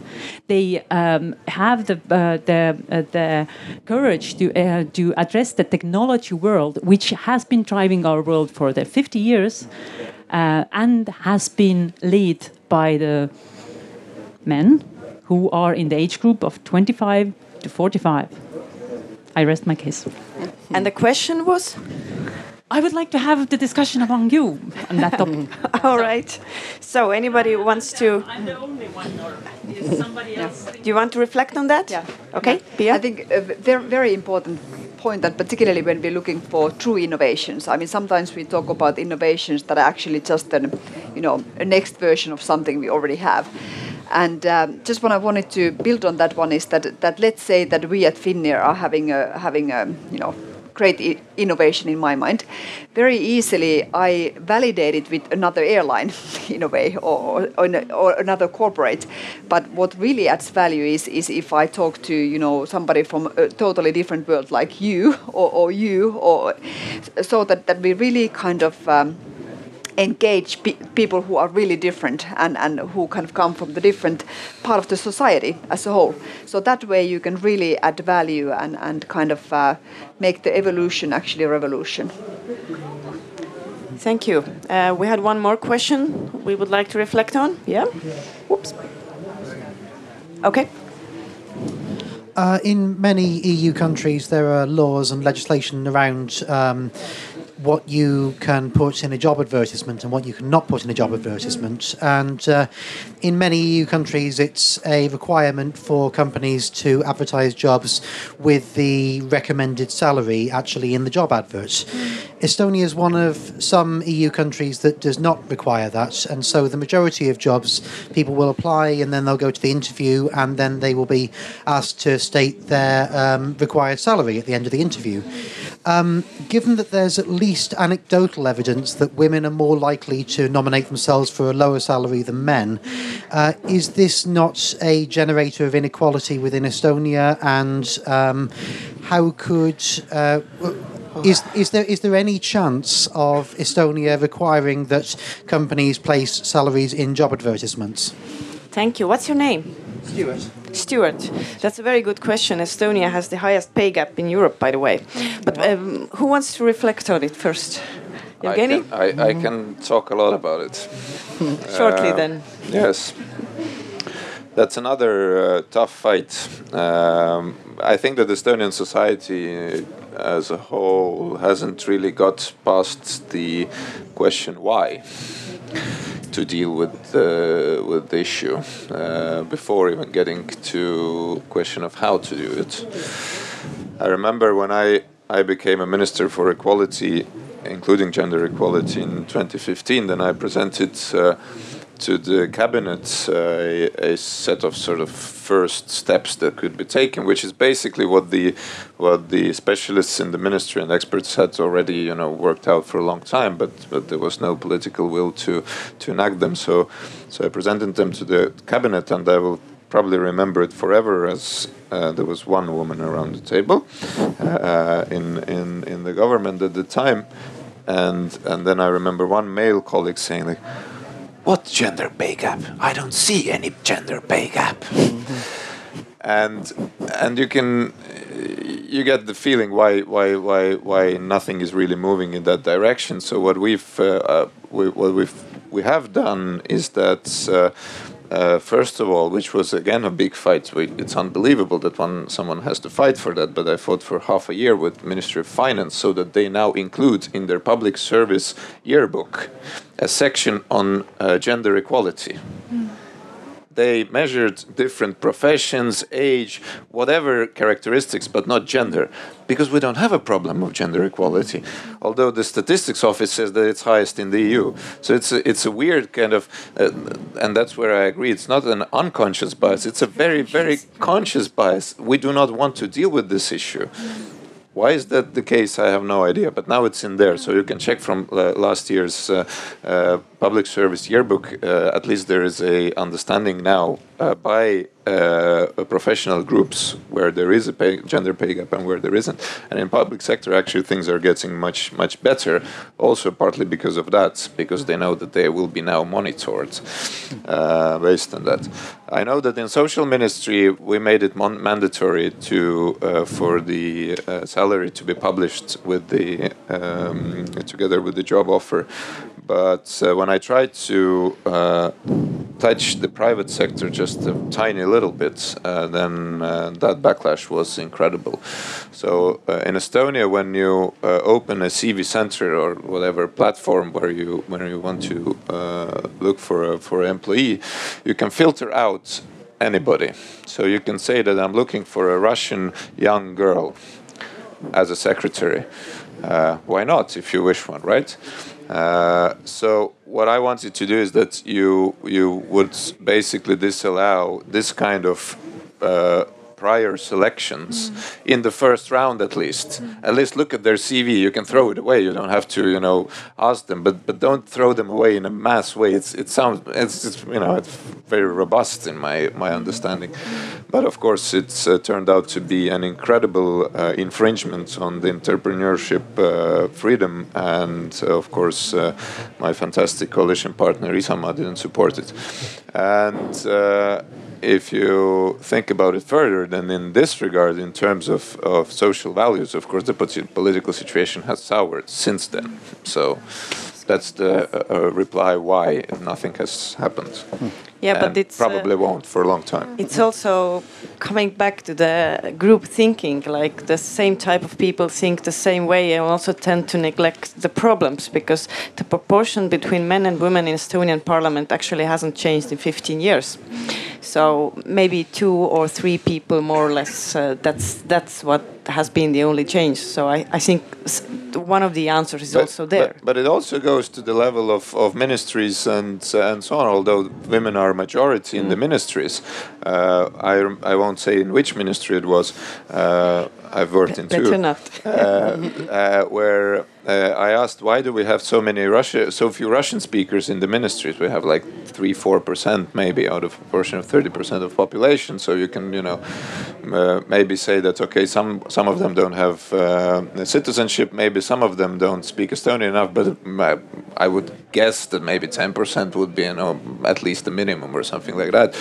They um, have the uh, the uh, the courage to uh, to address the technology world which has been driving our world for the 50 years uh, and has been led by the men who are in the age group of 25 to 45 I rest my case. And the question was? I would like to have the discussion among you on that topic. All right. So anybody wants to? I'm the only one, or is somebody else? Do you want to reflect on that? Yeah. Okay. Pia? I think a very, very important point that particularly when we're looking for true innovations, I mean, sometimes we talk about innovations that are actually just an, you know, a next version of something we already have. And um, just what I wanted to build on that one is that that let's say that we at Finnair are having a having a you know great I- innovation in my mind. Very easily, I validate it with another airline, in a way, or, or, or another corporate. But what really adds value is, is if I talk to you know somebody from a totally different world, like you or, or you, or so that, that we really kind of. Um, engage pe- people who are really different and, and who kind of come from the different part of the society as a whole. So that way you can really add value and, and kind of uh, make the evolution actually a revolution. Thank you. Uh, we had one more question we would like to reflect on. Yeah? Whoops. Okay. Uh, in many EU countries, there are laws and legislation around um, what you can put in a job advertisement and what you cannot put in a job advertisement. And uh, in many EU countries, it's a requirement for companies to advertise jobs with the recommended salary actually in the job advert. Estonia is one of some EU countries that does not require that, and so the majority of jobs people will apply and then they'll go to the interview and then they will be asked to state their um, required salary at the end of the interview. Um, given that there's at least anecdotal evidence that women are more likely to nominate themselves for a lower salary than men, uh, is this not a generator of inequality within Estonia? And um, how could uh, is is there is there any chance of Estonia requiring that companies place salaries in job advertisements? Thank you. What's your name? Stuart. Stuart. That's a very good question. Estonia has the highest pay gap in Europe, by the way. But um, who wants to reflect on it first? I can, I, I can talk a lot about it. Shortly Uh, then. Yes. That's another uh, tough fight. Um, I think that Estonian society as a whole hasn't really got past the question why to deal with the with the issue uh, before even getting to question of how to do it. I remember when I I became a minister for equality, including gender equality in 2015. Then I presented. To the cabinet uh, a, a set of sort of first steps that could be taken, which is basically what the what the specialists in the ministry and experts had already you know worked out for a long time, but but there was no political will to to enact them. So so I presented them to the cabinet, and I will probably remember it forever as uh, there was one woman around the table uh, in in in the government at the time, and and then I remember one male colleague saying like. What gender pay gap? I don't see any gender pay gap. and and you can you get the feeling why why why why nothing is really moving in that direction. So what we've uh, uh, we, what we've we have done is that. Uh, uh, first of all, which was again a big fight. We, it's unbelievable that one someone has to fight for that. But I fought for half a year with Ministry of Finance so that they now include in their public service yearbook a section on uh, gender equality. They measured different professions, age, whatever characteristics, but not gender, because we don't have a problem of gender equality. Although the statistics office says that it's highest in the EU, so it's a, it's a weird kind of, uh, and that's where I agree. It's not an unconscious bias; it's a very very conscious bias. We do not want to deal with this issue. Why is that the case? I have no idea. But now it's in there, so you can check from uh, last year's uh, uh, public service yearbook. Uh, at least there is a understanding now uh, by uh, professional groups where there is a pay, gender pay gap and where there isn't. And in public sector, actually things are getting much much better. Also partly because of that, because they know that they will be now monitored based on that. I know that in social ministry we made it mandatory to for the salary to be published with the um, together with the job offer. But uh, when I tried to uh, touch the private sector just a tiny little bit, uh, then uh, that backlash was incredible. So uh, in Estonia, when you uh, open a CV center or whatever platform where you when you want to look for a, for an employee, you can filter out anybody. So you can say that I'm looking for a Russian young girl as a secretary. Why not, if you wish one, right? Uh, so what I wanted to do is that you you would basically disallow this kind of uh, prior selections in the first round at least. At least look at their CV. You can throw it away. You don't have to you know ask them, but but don't throw them away in a mass way. It's it sounds it's, it's you know it's very robust in my my understanding, but of course it's uh, turned out to be an incredible uh, infringement on the entrepreneurship uh, freedom, and uh, of course uh, my fantastic coalition partner Isamaa didn't support it, and. If you think about it further, then in this regard, in terms of, of social values, of course, the political situation has soured since then. So that's the uh, uh, reply why nothing has happened. Yeah, but And it's uh, probably won't for a long time. It's also coming back to the group thinking, like the same type of people think the same way and also tend to neglect the problems because the proportion between men and women in Estonian parliament actually hasn't changed in 15 years. So maybe two or three people more or less, uh, that's, that's what has been the only change. So I, I think one of the answers is also there. But, but it also goes to the level of, of ministries and and so on. Although women are majority Mm. in the ministries, uh, I I won't say in which ministry it was. Uh, I've worked in two. Better not. uh, uh, where uh, I asked why do we have so many Russia, so few Russian speakers in the ministries? We have like three, four percent maybe out of a portion of thirty percent of population. So you can, you know, uh, maybe say that okay, some some of them don't have uh, citizenship, maybe some of them don't speak Estonian enough, but uh, I would guess that maybe ten percent would be, you know, at least the minimum or something like that.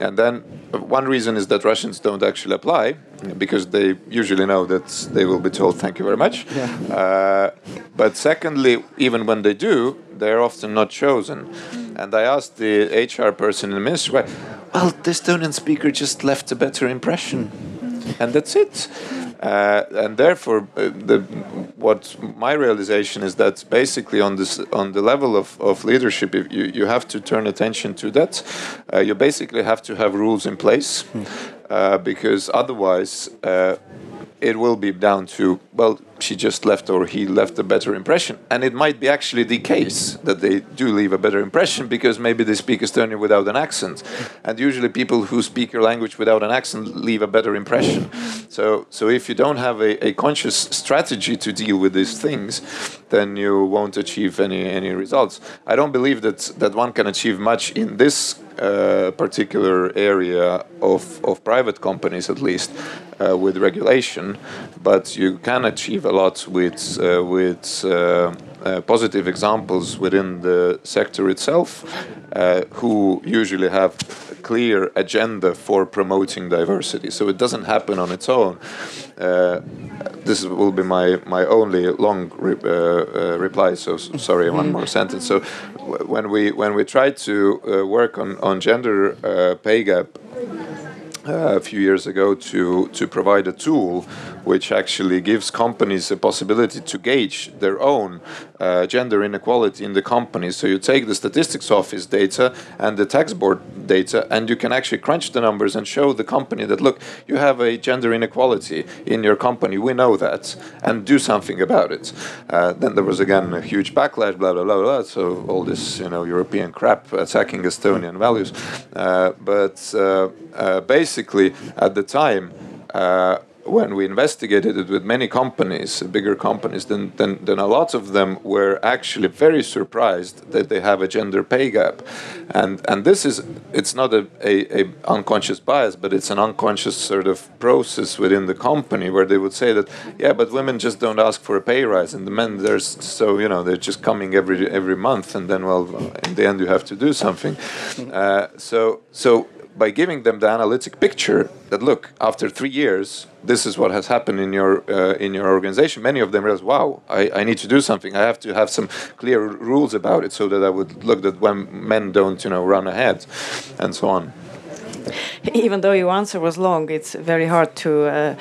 And then one reason is that Russians don't actually apply because they usually know that they will be told thank you very much. Uh, but secondly, even when they do, they're often not chosen. And I asked the HR person in the ministry, well, the Estonian speaker just left a better impression. And that's it. Uh, and therefore, uh, the, what my realization is that basically on this on the level of, of leadership, if you, you have to turn attention to that. Uh, you basically have to have rules in place uh, because otherwise uh, it will be down to well she just left or he left a better impression. And it might be actually the case that they do leave a better impression because maybe they speak estonian without an accent. And usually people who speak your language without an accent leave a better impression. So so if you don't have a, a conscious strategy to deal with these things then you won't achieve any any results. I don't believe that that one can achieve much in this uh, particular area of, of private companies, at least, uh, with regulation, but you can achieve a lot with uh, with uh, positive examples within the sector itself, uh, who usually have a clear agenda for promoting diversity. So it doesn't happen on its own. Uh, this will be my my only long re- uh, uh, reply. So sorry, one more sentence. So w- when we when we try to uh, work on on gender uh, pay gap uh, a few years ago to to provide a tool which actually gives companies a possibility to gauge their own uh, gender inequality in the companies. So you take the statistics office data and the tax board data, and you can actually crunch the numbers and show the company that look, you have a gender inequality in your company. We know that, and do something about it. Uh, then there was again a huge backlash, blah blah blah blah. So all this you know European crap attacking Estonian values, uh, but uh, uh, basically at the time. When we investigated it with many companies, bigger companies, then, then, then a lot of them were actually very surprised that they have a gender pay gap. And, and this is, it's not a, a, a unconscious bias, but it's an unconscious sort of process within the company where they would say that, yeah, but women just don't ask for a pay rise. And the men, there's so, you know, they're just coming every, every month. And then, well, in the end, you have to do something. Uh, so, so by giving them the analytic picture that look after three years this is what has happened in your uh, in your organization. Many of them realize wow I, I need to do something. I have to have some clear rules about it so that i would look that when men don't you know run ahead and so on even though your answer was long, it's very hard to uh,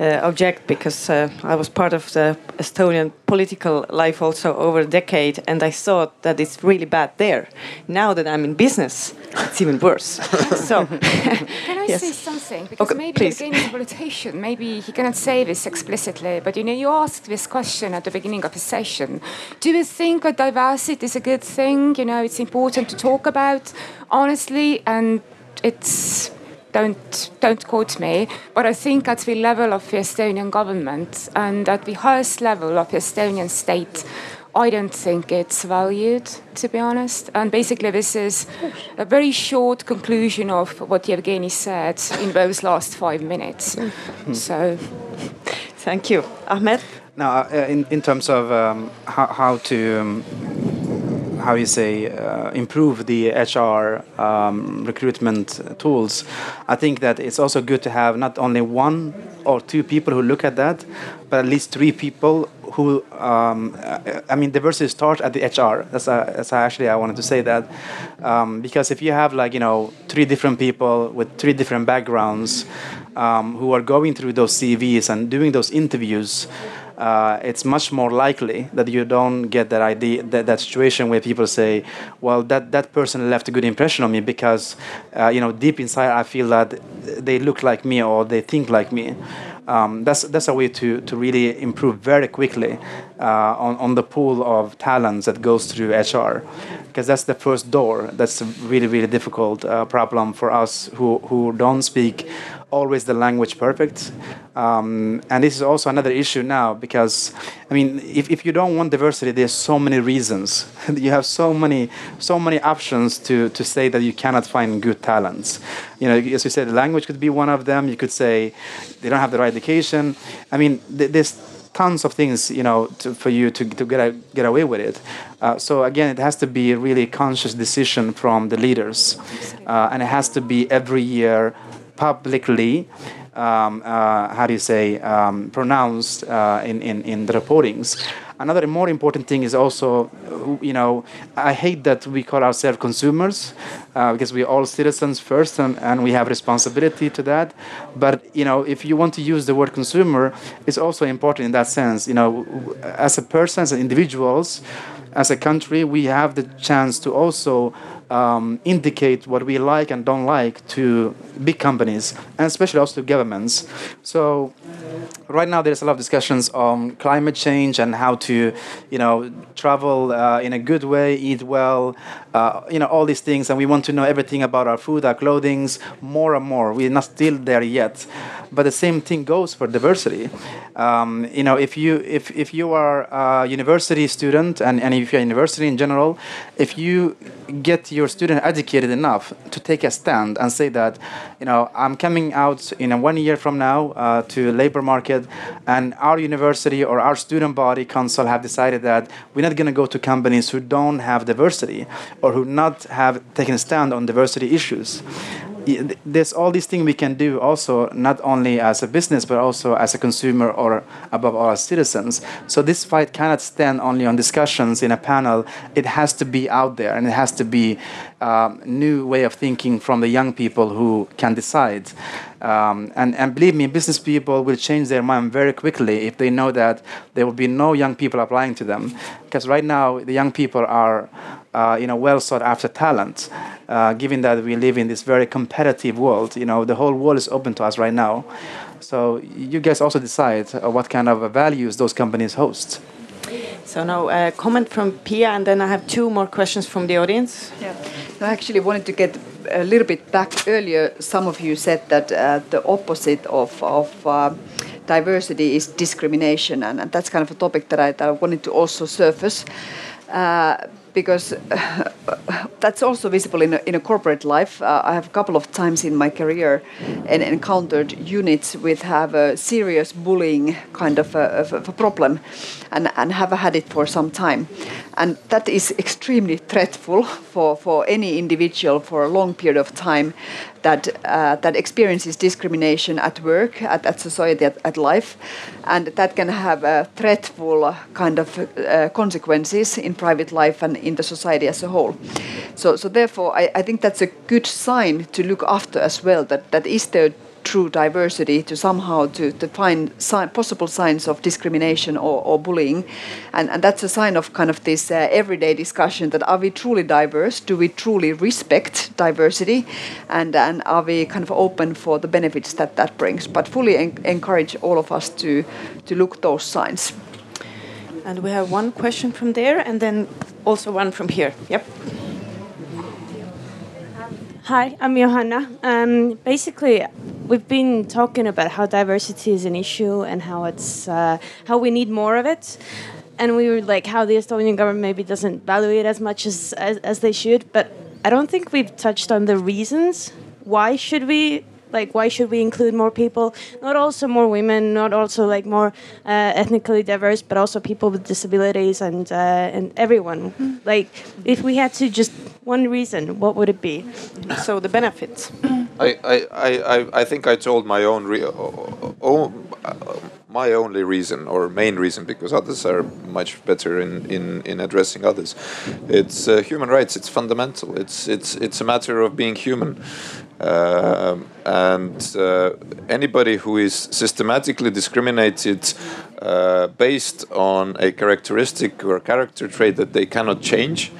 uh, object because uh, I was part of the Estonian political life also over a decade, and I thought that it's really bad there. Now that I'm in business, it's even worse. so, can I yes. say something? Because Okay, maybe please. again, his politician, maybe he cannot say this explicitly, but you know, you asked this question at the beginning of the session. Do you think that diversity is a good thing? You know, it's important to talk about honestly, and it's don't don't quote me, but I think at the level of the Estonian government and at the highest level of the Estonian state, I don't think it's valued, to be honest. And basically, this is a very short conclusion of what Yevgeny said in those last five minutes. So, thank you, Ahmed. Now, uh, in, in terms of um, how, how to, um, how you say, uh, improve the HR um, recruitment tools, I think that it's also good to have not only one or two people who look at that, but at least three people who, um, I mean, diversity starts at the HR. That's, uh, that's actually I wanted to say that. Um, because if you have like, you know, three different people with three different backgrounds um, who are going through those CVs and doing those interviews, uh, it's much more likely that you don't get that idea, that, that situation where people say, "Well, that, that person left a good impression on me because, uh, you know, deep inside I feel that they look like me or they think like me." Um, that's that's a way to, to really improve very quickly uh, on, on the pool of talents that goes through HR, because that's the first door. That's a really really difficult uh, problem for us who who don't speak always the language perfect. Um, and this is also another issue now because, I mean, if, if you don't want diversity, there's so many reasons. you have so many so many options to, to say that you cannot find good talents. You know, as you said, the language could be one of them. You could say they don't have the right education. I mean, th- there's tons of things you know to, for you to, to get, a, get away with it uh, so again it has to be a really conscious decision from the leaders uh, and it has to be every year publicly um, uh, how do you say um, pronounced uh, in, in, in the reportings. Another more important thing is also you know i hate that we call ourselves consumers uh, because we're all citizens first and, and we have responsibility to that. But you know if you want to use the word consumer it's also important in that sense. You know as a person as individuals as a country we have the chance to also um, indicate what we like and don't like to big companies and especially also to governments. So right now there's a lot of discussions on climate change and how to you know travel uh, in a good way eat well uh, you know all these things and we want to know everything about our food our clothing more and more. We're not still there yet. But the same thing goes for diversity. Um, you know if you if, if you are a university student and, and if you're a university in general if you get your student educated enough to take a stand and say that you know i'm coming out in a one year from now uh, to labor market and our university or our student body council have decided that we're not going to go to companies who don't have diversity or who not have taken a stand on diversity issues. There's all these things we can do also not only as a business but also as a consumer or above all as citizens. So this fight cannot stand only on discussions in a panel. It has to be out there and it has to be um, new way of thinking from the young people who can decide um, and, and believe me business people will change their mind very quickly if they know that there will be no young people applying to them because right now the young people are uh, you know, well sought after talent. Uh, given that we live in this very competitive world, you know, the whole world is open to us right now. So you guys also decide uh, what kind of values those companies host. So now a comment from Pia, and then I have two more questions from the audience. Yeah. I actually wanted to get a little bit back earlier. Some of you said that uh, the opposite of, of uh, diversity is discrimination, and, and that's kind of a topic that I, that I wanted to also surface. Uh, because that's also visible in a, in a corporate life. Uh, I have a couple of times in my career and encountered units with have a serious bullying kind of a, of a problem, and, and have had it for some time, and that is extremely threatful for, for any individual for a long period of time. that uh, that experiences discrimination at work, at, at society, at, at life, and that can have uh, threatful kind of uh, consequences in private life and in the society as a whole. So, so therefore, I, I think that's a good sign to look after as well. That that is there true diversity to somehow to, to find si- possible signs of discrimination or, or bullying. And, and that's a sign of kind of this uh, everyday discussion that are we truly diverse? Do we truly respect diversity? And, and are we kind of open for the benefits that that brings? But fully en- encourage all of us to to look those signs. And we have one question from there, and then also one from here. Yep. Hi, I'm Johanna. Um, basically, we've been talking about how diversity is an issue and how it's uh, how we need more of it, and we were like how the Estonian government maybe doesn't value it as much as, as as they should. But I don't think we've touched on the reasons. Why should we like why should we include more people? Not also more women not also like more uh, ethnically diverse but also people with disabilities and uh, and everyone. Like if we had to just one reason what would it be? So the benefits. I, I, I, I- I think I told my own re- oh, oh, uh, my only reason or main reason because others are much better in, in, in addressing others. It's uh, human rights. It's fundamental. It's it's it's a matter of being human, um, and uh, anybody who is systematically discriminated uh, based on a characteristic or character trait that they cannot change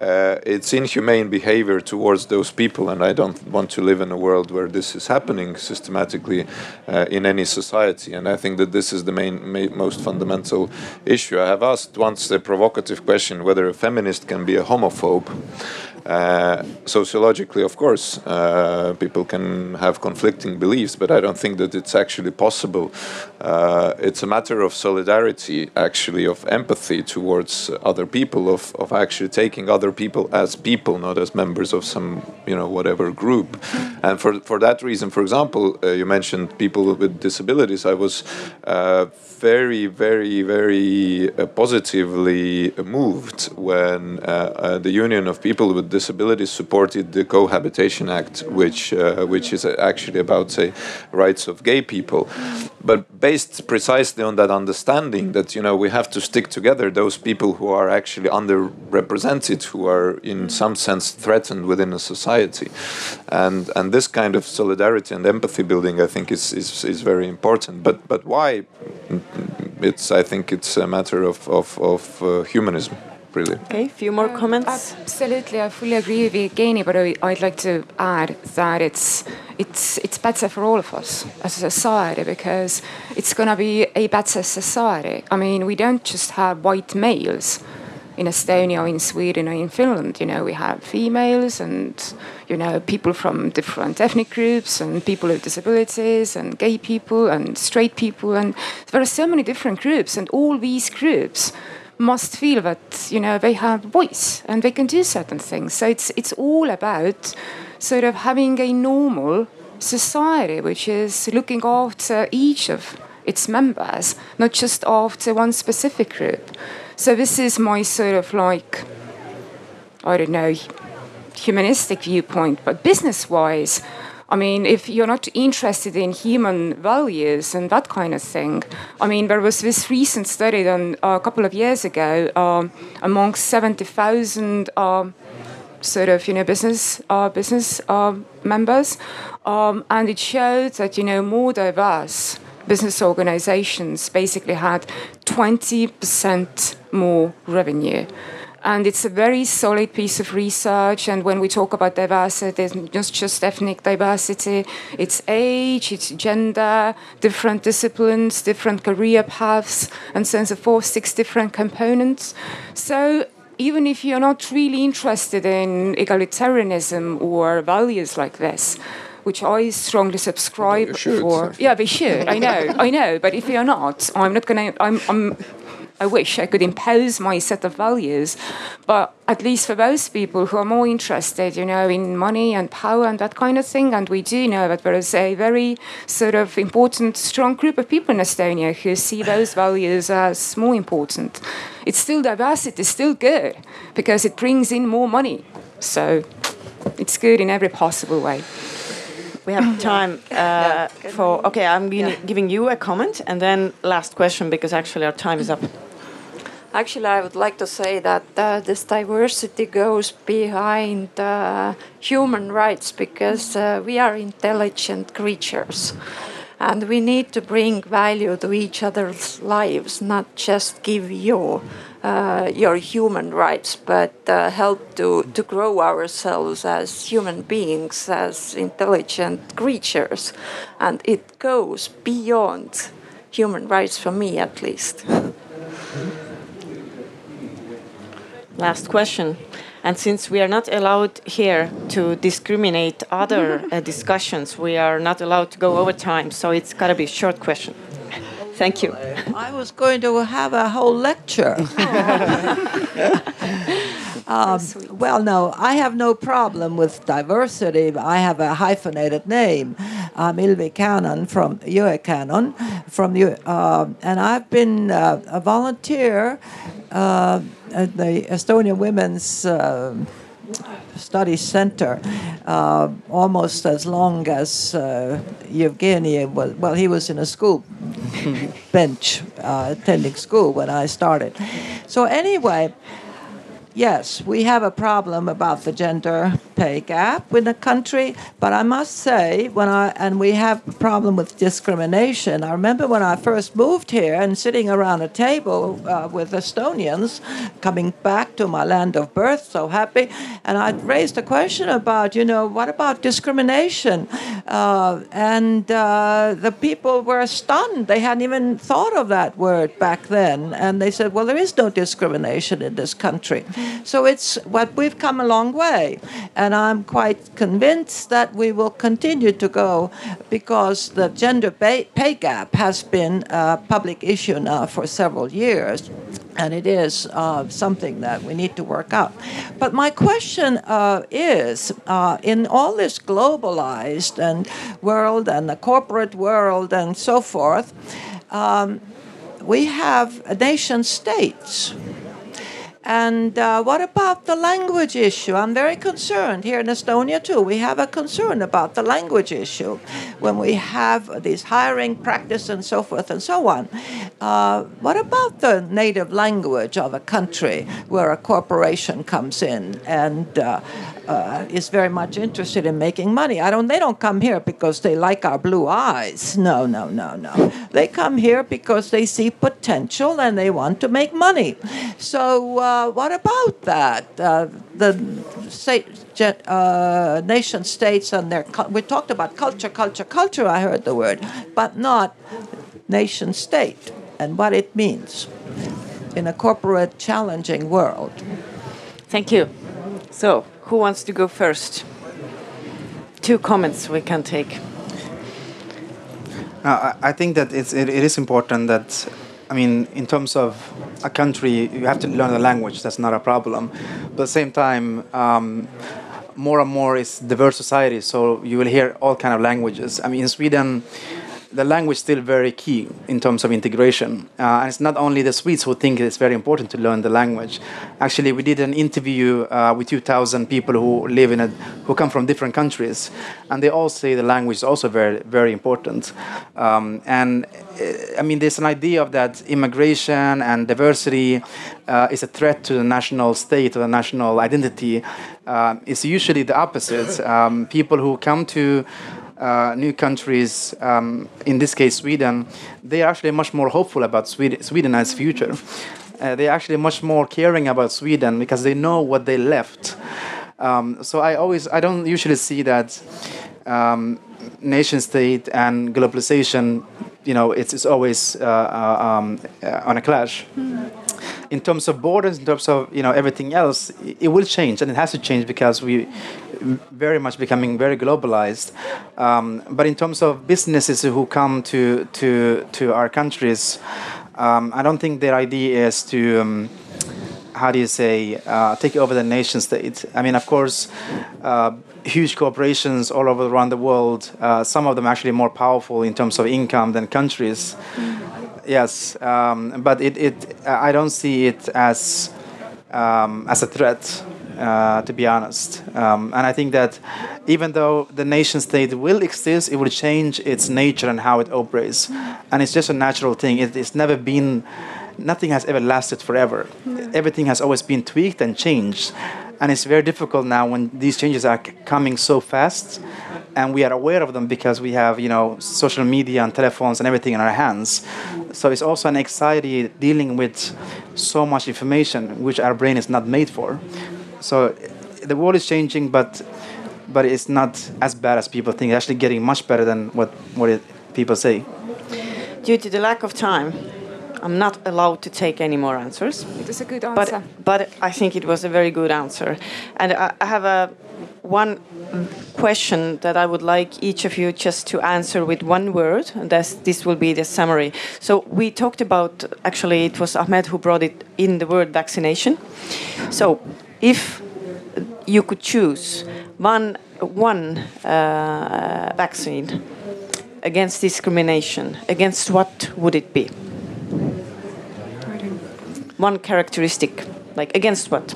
uh, it's inhumane behavior towards those people, and I don't want to live in a world where this is happening systematically uh, in any society. And I think that this is the main, ma- most fundamental issue. I have asked once the provocative question whether a feminist can be a homophobe. Uh, sociologically, of course, uh, people can have conflicting beliefs, but I don't think that it's actually possible. Uh, it's a matter of solidarity, actually, of empathy towards other people, of, of actually taking other people as people, not as members of some, you know, whatever group. And for, for that reason, for example, uh, you mentioned people with disabilities. I was uh, very, very, very uh, positively moved when the Union of People with Disabilities supported the Cohabitation Act, which uh, which is actually about say rights of gay people, but based precisely on that understanding that you know we have to stick together those people who are actually underrepresented, who are in some sense threatened within a society, and and this kind of solidarity and empathy building I think is is, is very important. But but why? It's I think it's a matter of of, of uh, humanism, really. Okay, few more um, comments. Absolutely, I fully agree with Evgeny, but I, I'd like to add that it's it's it's better for all of us as a society because it's gonna be a better society. I mean, we don't just have white males in Estonia, or in Sweden, or in Finland. You know, we have females and you know people from different ethnic groups and people with disabilities and gay people and straight people and there are so many different groups and all these groups must feel that you know they have voice and they can do certain things. So it's it's all about sort of having a normal society which is looking after each of its members, not just after one specific group. So this is my sort of like I don't know humanistic viewpoint, but business wise. I mean, if you're not interested in human values and that kind of thing, I mean, there was this recent study done a couple of years ago um, amongst 70,000 um, sort of, you know, business uh, business um, members, um, and it showed that you know more diverse business organizations basically had 20% more revenue. And it's a very solid piece of research. And when we talk about diversity, it's not just ethnic diversity, it's age, it's gender, different disciplines, different career paths, and so on and so forth, six different components. So even if you're not really interested in egalitarianism or values like this, which I strongly subscribe for. Yeah, they should. I know, I know. But if you're not, I'm not gonna. I'm. I'm I wish I could impose my set of values, but at least for those people who are more interested, you know, in money and power and that kind of thing, and we do know that there is a very sort of important, strong group of people in Estonia who see those values as more important. It's still diversity, is still good because it brings in more money. So it's good in every possible way. we have time uh, for. Okay, I'm giving, giving you a comment, and then last question because actually our time is up. Actually, I would like to say that uh, this diversity goes behind uh, human rights because uh, we are intelligent creatures and we need to bring value to each other's lives, not just give you uh, your human rights, but uh, help to, to grow ourselves as human beings, as intelligent creatures. And it goes beyond human rights for me, at least. Last question. And since we are not allowed here to discriminate other uh, discussions, we are not allowed to go over time. So it's got to be a short question. Thank you. I was going to have a whole lecture. um, well, no, I have no problem with diversity. I have a hyphenated name. I'm Ilvi Cannon from Jõe-Cannon, from uh, and I've been uh, a volunteer uh, at the Estonian Women's. Uh, Studies Center uh, almost as long as uh, Evgeny was. Well, he was in a school bench uh, attending school when I started. So, anyway, yes, we have a problem about the gender pay gap in the country, but I must say, when I and we have a problem with discrimination. I remember when I first moved here and sitting around a table uh, with Estonians, coming back to my land of birth, so happy, and I raised a question about, you know, what about discrimination? Uh, and uh, the people were stunned; they hadn't even thought of that word back then, and they said, "Well, there is no discrimination in this country." So it's what we've come a long way. And I'm quite convinced that we will continue to go because the gender pay, gap has been a public issue now for several years and it is uh, something that we need to work out. But my question uh, is, uh, in all this globalized and world and the corporate world and so forth, um, we have nation states and uh, what about the language issue? I'm very concerned here in Estonia too. We have a concern about the language issue when we have this hiring practice and so forth and so on. Uh, what about the native language of a country where a corporation comes in and uh, uh, is very much interested in making money. I don't. They don't come here because they like our blue eyes. No, no, no, no. They come here because they see potential and they want to make money. So uh, what about that? Uh, the state, uh, nation states and their. We talked about culture, culture, culture. I heard the word, but not nation state and what it means in a corporate challenging world. Thank you. So, who wants to go first? Two comments we can take. Uh, I think that it's, it, it is important that, I mean, in terms of a country, you have to learn the language. That's not a problem. But at the same time, um, more and more is diverse society, so you will hear all kind of languages. I mean, in Sweden the language is still very key in terms of integration. Uh, and it's not only the Swedes who think it's very important to learn the language. Actually, we did an interview uh, with 2,000 people who live in a, who come from different countries, and they all say the language is also very, very important. Um, and uh, I mean, there's an idea of that immigration and diversity uh, is a threat to the national state or the national identity. Uh, it's usually the opposite. Um, people who come to uh, new countries, um, in this case Sweden, they are actually much more hopeful about Sweden, Sweden as future. Uh, they're actually much more caring about Sweden because they know what they left. Um, so I always, I don't usually see that um, nation state and globalization, you know, it's, it's always uh, uh um, uh, on a clash. Mm in terms of borders, in terms of you know everything else, it will change, and it has to change because we very much becoming very globalized. Um, but in terms of businesses who come to to to our countries, um, I don't think their idea is to. Um, how do you say uh, take over the nation state? I mean, of course, uh, huge corporations all over around the world. Uh, some of them actually more powerful in terms of income than countries. Yes, um, but it, it I don't see it as um, as a threat. Uh, to be honest. Um, and I think that even though the nation state will exist, it will change its nature and how it operates. And it's just a natural thing. It, it's never been, nothing has ever lasted forever. Everything has always been tweaked and changed. And it's very difficult now when these changes are c- coming so fast and we are aware of them because we have you know social media and telephones and everything in our hands so it's also an anxiety dealing with so much information which our brain is not made for so the world is changing but but it's not as bad as people think it's actually getting much better than what what it, people say Due to the lack of time, I'm not allowed to take any more answers. It was a good But, answer. but I think it was a very good answer. And I, I have a one question that I would like each of you just to answer with one word. And that's, this will be the summary. So we talked about, actually, it was Ahmed who brought it in the word vaccination. So if you could choose one, one uh, vaccine against discrimination, against what would it be? One characteristic, like against what?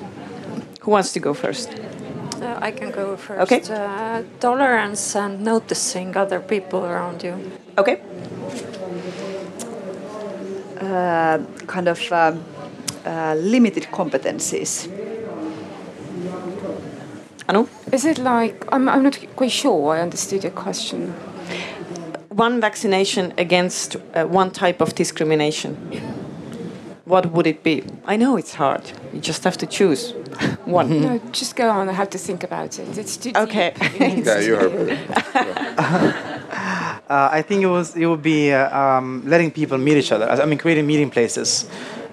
Who wants to go first? Uh, I can go first. Okay. Uh, tolerance and noticing other people around you. Okay. Uh, kind of um, uh, limited competencies. Anu? Is it like I'm, I'm not quite sure I understood your question. One vaccination against uh, one type of discrimination. What would it be? I know it's hard. You just have to choose one. No, just go on. I have to think about it. It's too Okay. deep. Yeah, you heard. Uh, I think it was it would be uh, um, letting people meet each other. I mean, creating meeting places.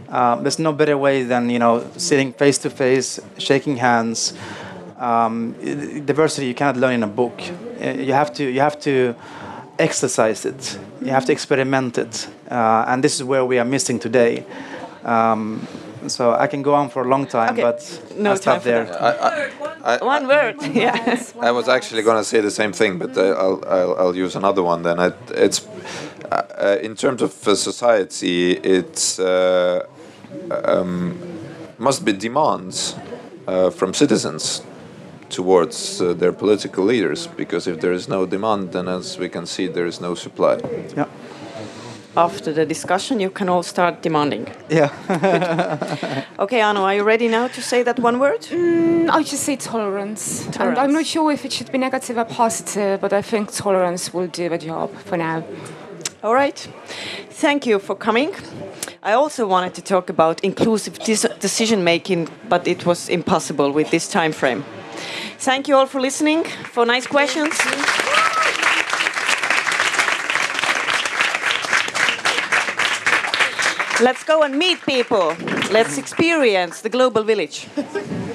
Um, there's no better way than you know sitting face to face, shaking hands. Um, diversity you cannot learn in a book. Uh, You have to you have to exercise it. You have to experiment it, uh, and this is where we are missing today. Um, so I can go on for a long time, Okay. but No I'll stop time for there. I, One word. Yeah. I was actually going to say the same thing, but uh, I'll, I'll, I'll use another one then. It, it's uh, uh, in terms of uh, society, it's uh, um, must be demands uh, from citizens towards uh, their political leaders, because if there is no demand, then as we can see, there is no supply. Yeah. After the discussion, you can all start demanding. Yeah. Okay, Anu, are you ready now to say that one word? Mm, I would just say tolerance. And I'm not sure if it should be negative or positive, but I think tolerance will do the job for now. All right. Thank you for coming. I also wanted to talk about inclusive decision making, but it was impossible with this time frame. Thank you all for listening, for nice questions. Let's go and meet people. Let's experience the global village.